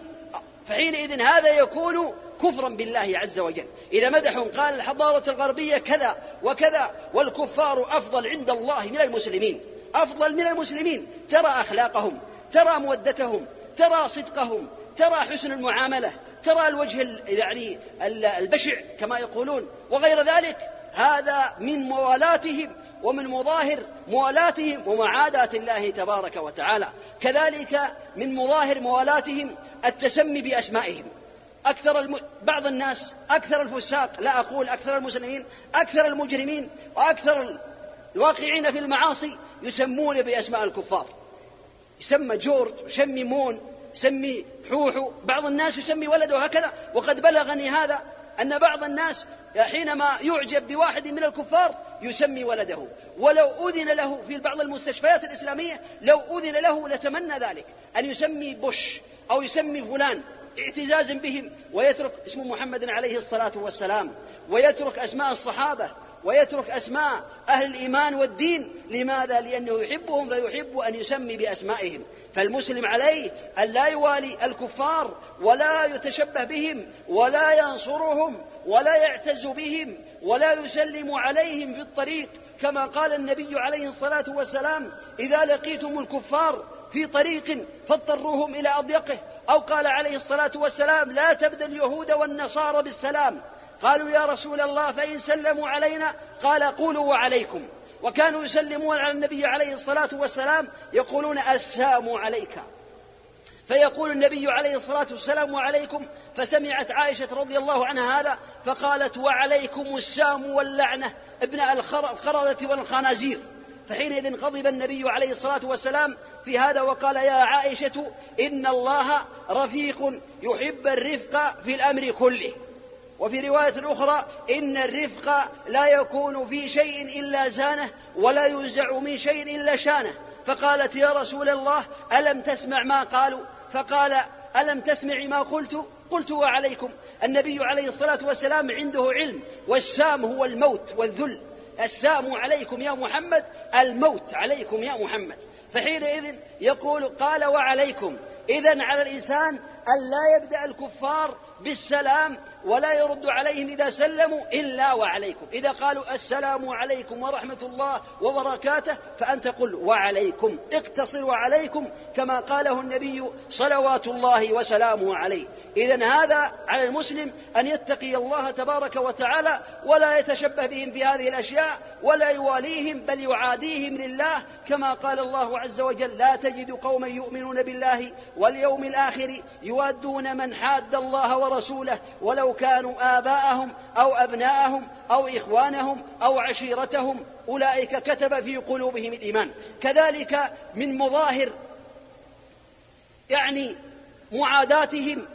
[SPEAKER 3] فحينئذ هذا يكون كفرا بالله عز وجل إذا مدحهم قال الحضارة الغربية كذا وكذا والكفار أفضل عند الله من المسلمين أفضل من المسلمين ترى أخلاقهم ترى مودتهم ترى صدقهم ترى حسن المعاملة ترى الوجه يعني البشع كما يقولون وغير ذلك هذا من موالاتهم ومن مظاهر موالاتهم ومعاداة الله تبارك وتعالى كذلك من مظاهر موالاتهم التسمي بأسمائهم أكثر الم... بعض الناس أكثر الفساق لا أقول أكثر المسلمين أكثر المجرمين وأكثر الواقعين في المعاصي يسمون بأسماء الكفار يسمى جورج يسمي مون يسمي حوحو بعض الناس يسمي ولده هكذا وقد بلغني هذا أن بعض الناس حينما يعجب بواحد من الكفار يسمي ولده ولو أذن له في بعض المستشفيات الإسلامية لو أذن له لتمنى ذلك أن يسمي بوش أو يسمي فلان اعتزازا بهم ويترك اسم محمد عليه الصلاة والسلام ويترك أسماء الصحابة ويترك أسماء أهل الإيمان والدين لماذا؟ لأنه يحبهم فيحب أن يسمي بأسمائهم فالمسلم عليه أن لا يوالي الكفار ولا يتشبه بهم ولا ينصرهم ولا يعتز بهم ولا يسلم عليهم في الطريق كما قال النبي عليه الصلاة والسلام إذا لقيتم الكفار في طريق فاضطروهم إلى أضيقه أو قال عليه الصلاة والسلام لا تبدأ اليهود والنصارى بالسلام قالوا يا رسول الله فإن سلموا علينا قال قولوا وعليكم وكانوا يسلمون على النبي عليه الصلاة والسلام يقولون السلام عليك فيقول النبي عليه الصلاة والسلام وعليكم فسمعت عائشة رضي الله عنها هذا فقالت وعليكم السام واللعنة ابناء الخردة والخنازير فحينئذ غضب النبي عليه الصلاة والسلام في هذا وقال يا عائشة إن الله رفيق يحب الرفق في الأمر كله وفي رواية أخرى إن الرفق لا يكون في شيء إلا زانه ولا ينزع من شيء إلا شانه فقالت يا رسول الله ألم تسمع ما قالوا فقال ألم تسمعي ما قلت قلت وعليكم النبي عليه الصلاة والسلام عنده علم والسام هو الموت والذل السام عليكم يا محمد الموت عليكم يا محمد فحينئذ يقول قال وعليكم إذا على الإنسان أن لا يبدأ الكفار بالسلام ولا يرد عليهم إذا سلموا إلا وعليكم إذا قالوا السلام عليكم ورحمة الله وبركاته فأنت قل وعليكم اقتصر وعليكم كما قاله النبي صلوات الله وسلامه عليه إذا هذا على المسلم أن يتقي الله تبارك وتعالى ولا يتشبه بهم في هذه الأشياء ولا يواليهم بل يعاديهم لله كما قال الله عز وجل لا تجد قوما يؤمنون بالله واليوم الآخر يوادون من حاد الله ورسوله ولو كانوا آباءهم أو أبناءهم أو إخوانهم أو عشيرتهم أولئك كتب في قلوبهم الإيمان كذلك من مظاهر يعني معاداتهم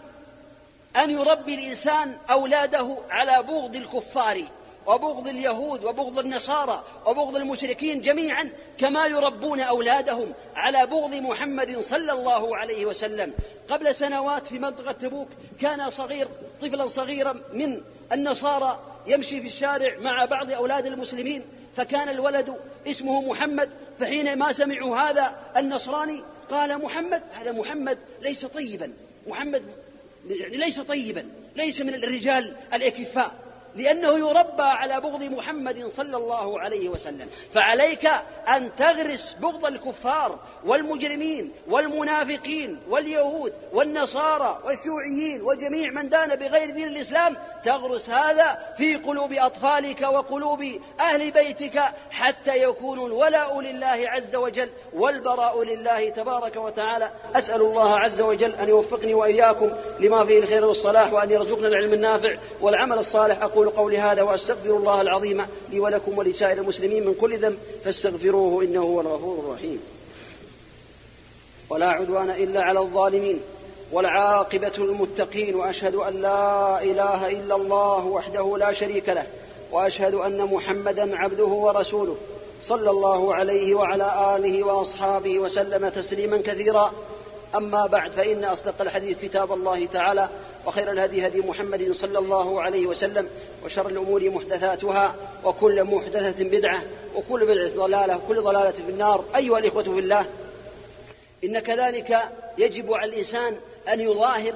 [SPEAKER 3] أن يربي الإنسان أولاده على بغض الكفار وبغض اليهود وبغض النصارى وبغض المشركين جميعا كما يربون أولادهم على بغض محمد صلى الله عليه وسلم قبل سنوات في منطقة تبوك كان صغير طفلا صغيرا من النصارى يمشي في الشارع مع بعض أولاد المسلمين فكان الولد اسمه محمد فحينما سمعوا هذا النصراني قال محمد هذا محمد ليس طيبا محمد يعني ليس طيبا ليس من الرجال الأكفاء لأنه يربى على بغض محمد صلى الله عليه وسلم فعليك أن تغرس بغض الكفار والمجرمين والمنافقين واليهود والنصارى والشيوعيين وجميع من دان بغير دين الإسلام تغرس هذا في قلوب أطفالك وقلوب أهل بيتك حتى يكون الولاء لله عز وجل والبراء لله تبارك وتعالى أسأل الله عز وجل أن يوفقني وإياكم لما فيه الخير والصلاح وأن يرزقنا العلم النافع والعمل الصالح أقول أقول قولي هذا وأستغفر الله العظيم لي ولكم ولسائر المسلمين من كل ذنب فاستغفروه إنه هو الغفور الرحيم ولا عدوان إلا على الظالمين والعاقبة المتقين وأشهد أن لا إله إلا الله وحده لا شريك له وأشهد أن محمدا عبده ورسوله صلى الله عليه وعلى آله وأصحابه وسلم تسليما كثيرا أما بعد فإن أصدق الحديث كتاب الله تعالى وخير الهدي هدي محمد صلى الله عليه وسلم وشر الأمور محدثاتها وكل محدثة بدعة وكل بدعة ضلالة وكل ضلالة في النار أيها الإخوة في الله إن كذلك يجب على الإنسان أن يظاهر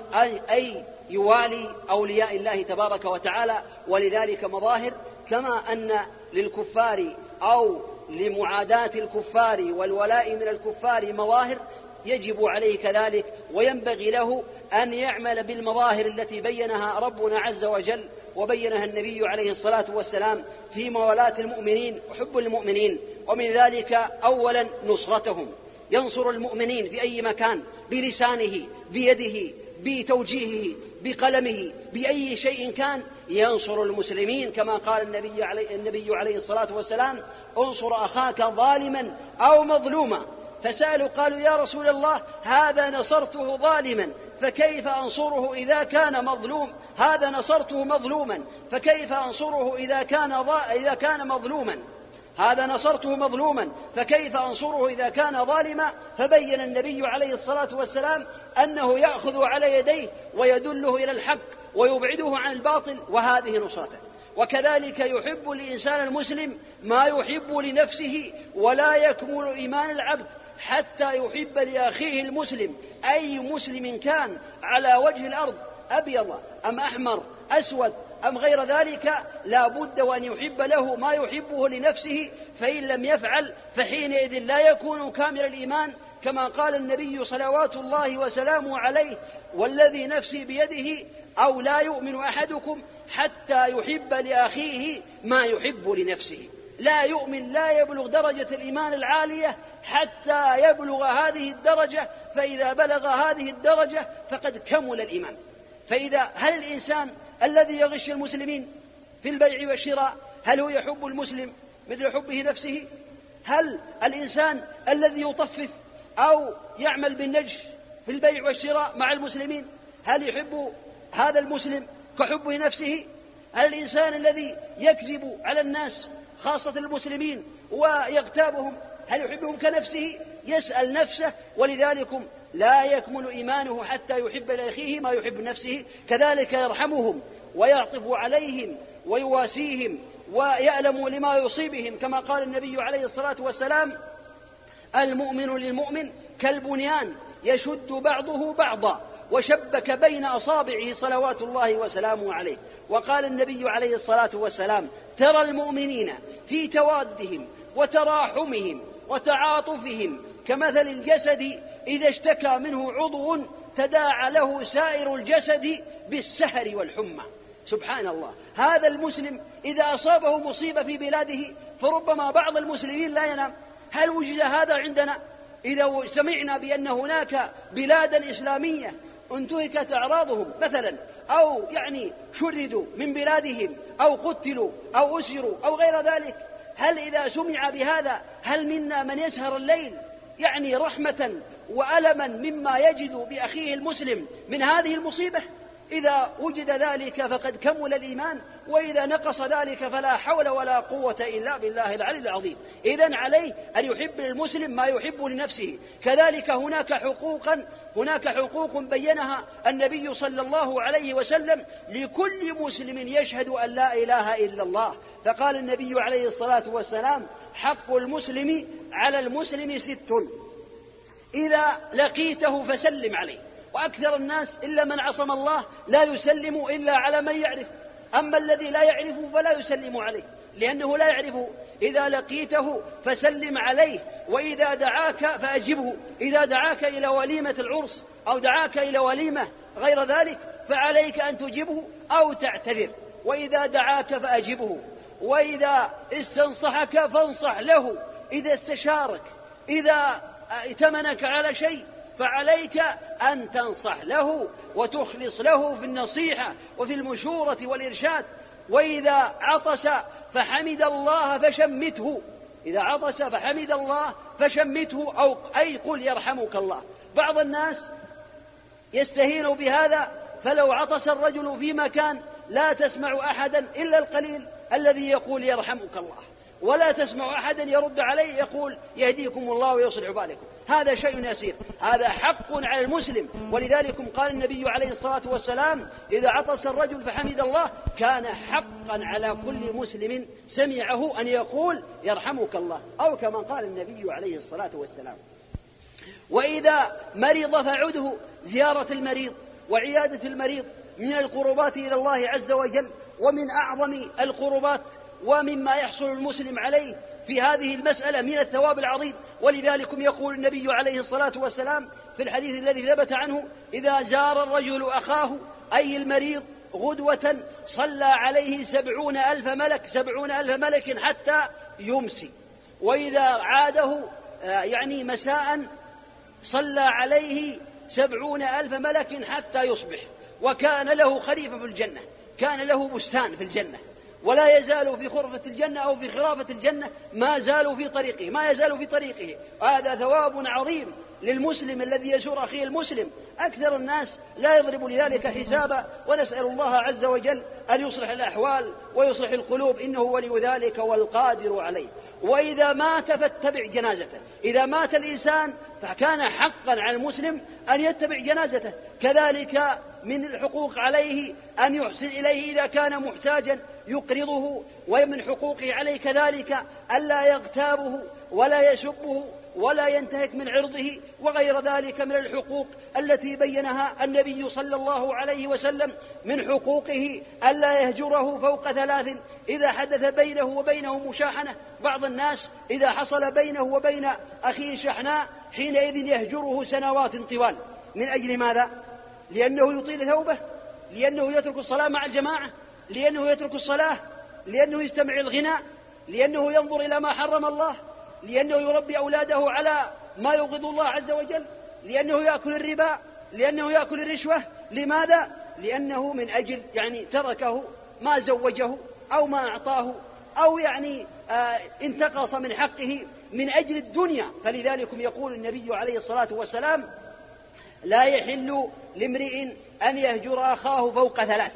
[SPEAKER 3] أي يوالي أولياء الله تبارك وتعالى ولذلك مظاهر كما أن للكفار أو لمعاداة الكفار والولاء من الكفار مظاهر يجب عليه كذلك وينبغي له أن يعمل بالمظاهر التي بينها ربنا عز وجل وبينها النبي عليه الصلاة والسلام في موالاة المؤمنين وحب المؤمنين ومن ذلك أولا نصرتهم ينصر المؤمنين في أي مكان بلسانه بيده بتوجيهه بقلمه بأي شيء كان ينصر المسلمين كما قال النبي عليه, الصلاة والسلام انصر أخاك ظالما أو مظلوما فسالوا قالوا يا رسول الله هذا نصرته ظالما فكيف انصره اذا كان مظلوم هذا نصرته مظلوما فكيف انصره اذا كان اذا كان مظلوما هذا نصرته مظلوما فكيف انصره اذا كان ظالما فبين النبي عليه الصلاه والسلام انه ياخذ على يديه ويدله الى الحق ويبعده عن الباطل وهذه نصرته وكذلك يحب الانسان المسلم ما يحب لنفسه ولا يكمل ايمان العبد حتى يحب لاخيه المسلم اي مسلم كان على وجه الارض ابيض ام احمر اسود أم غير ذلك لا بد وأن يحب له ما يحبه لنفسه فإن لم يفعل فحينئذ لا يكون كامل الإيمان كما قال النبي صلوات الله وسلامه عليه والذي نفسي بيده أو لا يؤمن أحدكم حتى يحب لأخيه ما يحب لنفسه لا يؤمن لا يبلغ درجة الإيمان العالية حتى يبلغ هذه الدرجة فإذا بلغ هذه الدرجة فقد كمل الإيمان فإذا هل الإنسان الذي يغش المسلمين في البيع والشراء هل هو يحب المسلم مثل حبه نفسه هل الإنسان الذي يطفف أو يعمل بالنجش في البيع والشراء مع المسلمين هل يحب هذا المسلم كحبه نفسه هل الإنسان الذي يكذب على الناس خاصة المسلمين ويغتابهم هل يحبهم كنفسه يسأل نفسه ولذلك لا يكمل إيمانه حتى يحب لأخيه ما يحب نفسه كذلك يرحمهم ويعطف عليهم ويواسيهم ويألم لما يصيبهم كما قال النبي عليه الصلاة والسلام المؤمن للمؤمن كالبنيان يشد بعضه بعضا وشبك بين أصابعه صلوات الله وسلامه عليه وقال النبي عليه الصلاة والسلام ترى المؤمنين في توادهم وتراحمهم وتعاطفهم كمثل الجسد إذا اشتكى منه عضو تداعى له سائر الجسد بالسهر والحمى سبحان الله هذا المسلم إذا أصابه مصيبة في بلاده فربما بعض المسلمين لا ينام هل وجد هذا عندنا إذا سمعنا بأن هناك بلادا إسلامية انتهكت أعراضهم مثلا أو يعني شردوا من بلادهم أو قتلوا أو أسروا أو غير ذلك هل إذا سمع بهذا هل منا من يسهر الليل يعني رحمة وألما مما يجد بأخيه المسلم من هذه المصيبة إذا وجد ذلك فقد كمل الإيمان وإذا نقص ذلك فلا حول ولا قوة إلا بالله العلي العظيم إذا عليه أن يحب للمسلم ما يحب لنفسه كذلك هناك حقوقا هناك حقوق بينها النبي صلى الله عليه وسلم لكل مسلم يشهد أن لا إله إلا الله فقال النبي عليه الصلاة والسلام حق المسلم على المسلم ست إذا لقيته فسلم عليه وأكثر الناس إلا من عصم الله لا يسلم إلا على من يعرف أما الذي لا يعرفه فلا يسلم عليه لأنه لا يعرفه إذا لقيته فسلم عليه وإذا دعاك فأجبه إذا دعاك إلى وليمة العرس أو دعاك إلى وليمة غير ذلك فعليك أن تجبه أو تعتذر وإذا دعاك فأجبه وإذا استنصحك فانصح له إذا استشارك إذا ائتمنك على شيء فعليك أن تنصح له وتخلص له في النصيحة وفي المشورة والإرشاد وإذا عطس فحمد الله فشمته إذا عطس فحمد الله فشمته أو أي قل يرحمك الله بعض الناس يستهين بهذا فلو عطس الرجل في مكان لا تسمع أحدا إلا القليل الذي يقول يرحمك الله ولا تسمع أحدا يرد عليه يقول يهديكم الله ويصلح بالكم هذا شيء يسير هذا حق على المسلم ولذلك قال النبي عليه الصلاة والسلام إذا عطس الرجل فحمد الله كان حقا على كل مسلم سمعه أن يقول يرحمك الله أو كما قال النبي عليه الصلاة والسلام وإذا مرض فعده زيارة المريض وعيادة المريض من القربات إلى الله عز وجل ومن أعظم القربات ومما يحصل المسلم عليه في هذه المسألة من الثواب العظيم ولذلك يقول النبي عليه الصلاة والسلام في الحديث الذي ثبت عنه إذا زار الرجل أخاه أي المريض غدوة صلى عليه سبعون ألف ملك سبعون ألف ملك حتى يمسي وإذا عاده آه، يعني مساء صلى عليه سبعون ألف ملك حتى يصبح وكان له خليفة في الجنة كان له بستان في الجنة ولا يزال في خرفة الجنة أو في خرافة الجنة ما زالوا في طريقه ما يزال في طريقه هذا ثواب عظيم للمسلم الذي يزور أخيه المسلم أكثر الناس لا يضرب لذلك حسابا ونسأل الله عز وجل أن يصلح الأحوال ويصلح القلوب إنه ولي ذلك والقادر عليه وإذا مات فاتبع جنازته إذا مات الإنسان فكان حقا على المسلم أن يتبع جنازته كذلك من الحقوق عليه أن يحسن إليه إذا كان محتاجا يقرضه ومن حقوقه عليه كذلك ألا يغتابه ولا يشبه ولا ينتهك من عرضه وغير ذلك من الحقوق التي بينها النبي صلى الله عليه وسلم من حقوقه ألا يهجره فوق ثلاث إذا حدث بينه وبينه مشاحنة بعض الناس إذا حصل بينه وبين أخيه شحناء حينئذ يهجره سنوات طوال من أجل ماذا؟ لأنه يطيل ثوبه لأنه يترك الصلاة مع الجماعة لأنه يترك الصلاة لأنه يستمع الغناء لأنه ينظر إلى ما حرم الله لأنه يربي أولاده على ما يوقظ الله عز وجل لأنه يأكل الربا لأنه يأكل الرشوة لماذا؟ لأنه من أجل يعني تركه ما زوجه أو ما أعطاه أو يعني آه انتقص من حقه من أجل الدنيا فلذلك يقول النبي عليه الصلاة والسلام لا يحل لامرئ أن يهجر أخاه فوق ثلاث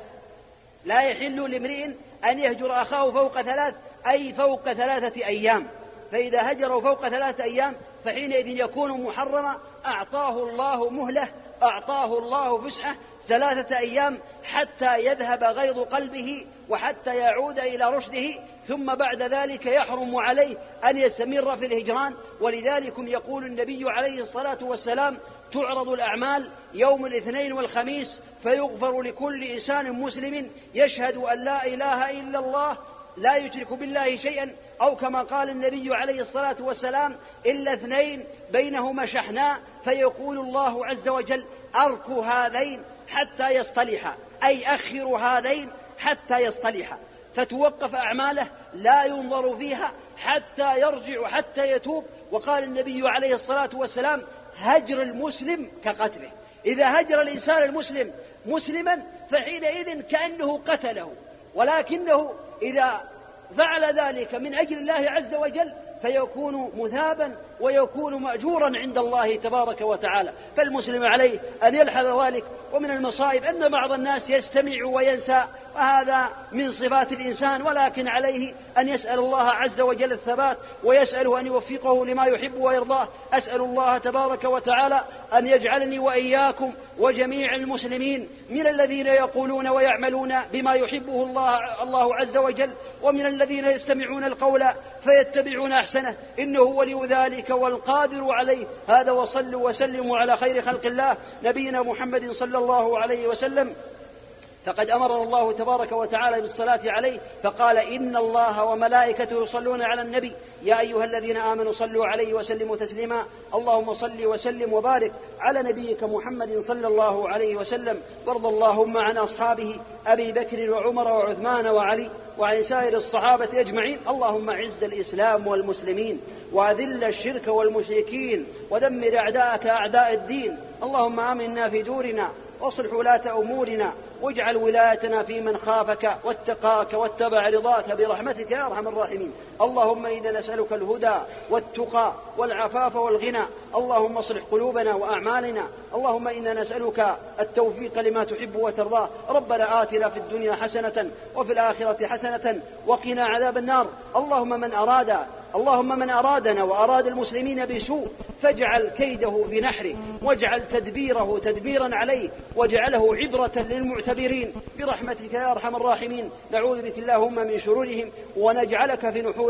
[SPEAKER 3] لا يحل لامرئ أن يهجر أخاه فوق ثلاث أي فوق ثلاثة أيام فإذا هجروا فوق ثلاثة أيام فحينئذ يكون محرما أعطاه الله مهلة أعطاه الله فسحة ثلاثة أيام حتى يذهب غيظ قلبه وحتى يعود إلى رشده ثم بعد ذلك يحرم عليه أن يستمر في الهجران ولذلك يقول النبي عليه الصلاة والسلام تعرض الأعمال يوم الاثنين والخميس فيغفر لكل إنسان مسلم يشهد أن لا إله إلا الله لا يشرك بالله شيئا أو كما قال النبي عليه الصلاة والسلام إلا اثنين بينهما شحناء فيقول الله عز وجل أركوا هذين حتى يصطلحا أي أخروا هذين حتى يصطلحا فتوقف أعماله لا ينظر فيها حتى يرجع حتى يتوب وقال النبي عليه الصلاة والسلام هجر المسلم كقتله إذا هجر الإنسان المسلم مسلما فحينئذ كأنه قتله ولكنه إذا فعل ذلك من أجل الله عز وجل فيكون مثابا ويكون مأجورا عند الله تبارك وتعالى فالمسلم عليه أن يلحظ ذلك ومن المصائب أن بعض الناس يستمع وينسى وهذا من صفات الإنسان ولكن عليه أن يسأل الله عز وجل الثبات ويسأله أن يوفقه لما يحب ويرضاه أسأل الله تبارك وتعالى أن يجعلني وإياكم وجميع المسلمين من الذين يقولون ويعملون بما يحبه الله الله عز وجل ومن الذين يستمعون القول فيتبعون أحسنه إنه ولي ذلك والقادر عليه هذا وصلوا وسلموا على خير خلق الله نبينا محمد صلى الله عليه وسلم فقد أمرنا الله تبارك وتعالى بالصلاة عليه فقال إن الله وملائكته يصلون على النبي يا أيها الذين آمنوا صلوا عليه وسلموا تسليما اللهم صل وسلم وبارك على نبيك محمد صلى الله عليه وسلم وارض اللهم عن أصحابه أبي بكر وعمر وعثمان وعلي وعن سائر الصحابة أجمعين اللهم عز الإسلام والمسلمين وأذل الشرك والمشركين ودمر أعداءك أعداء الدين اللهم آمنا في دورنا واصلح ولاة أمورنا واجعل ولايتنا في من خافك واتقاك واتبع رضاك برحمتك يا أرحم الراحمين اللهم إنا نسألك الهدى والتقى والعفاف والغنى اللهم اصلح قلوبنا وأعمالنا اللهم إنا نسألك التوفيق لما تحب وترضاه ربنا آتنا في الدنيا حسنة وفي الآخرة حسنة وقنا عذاب النار اللهم من أراد اللهم من أرادنا وأراد المسلمين بسوء فاجعل كيده في نحره واجعل تدبيره تدبيرا عليه واجعله عبرة للمعتبرين برحمتك يا أرحم الراحمين نعوذ بك اللهم من شرورهم ونجعلك في نحور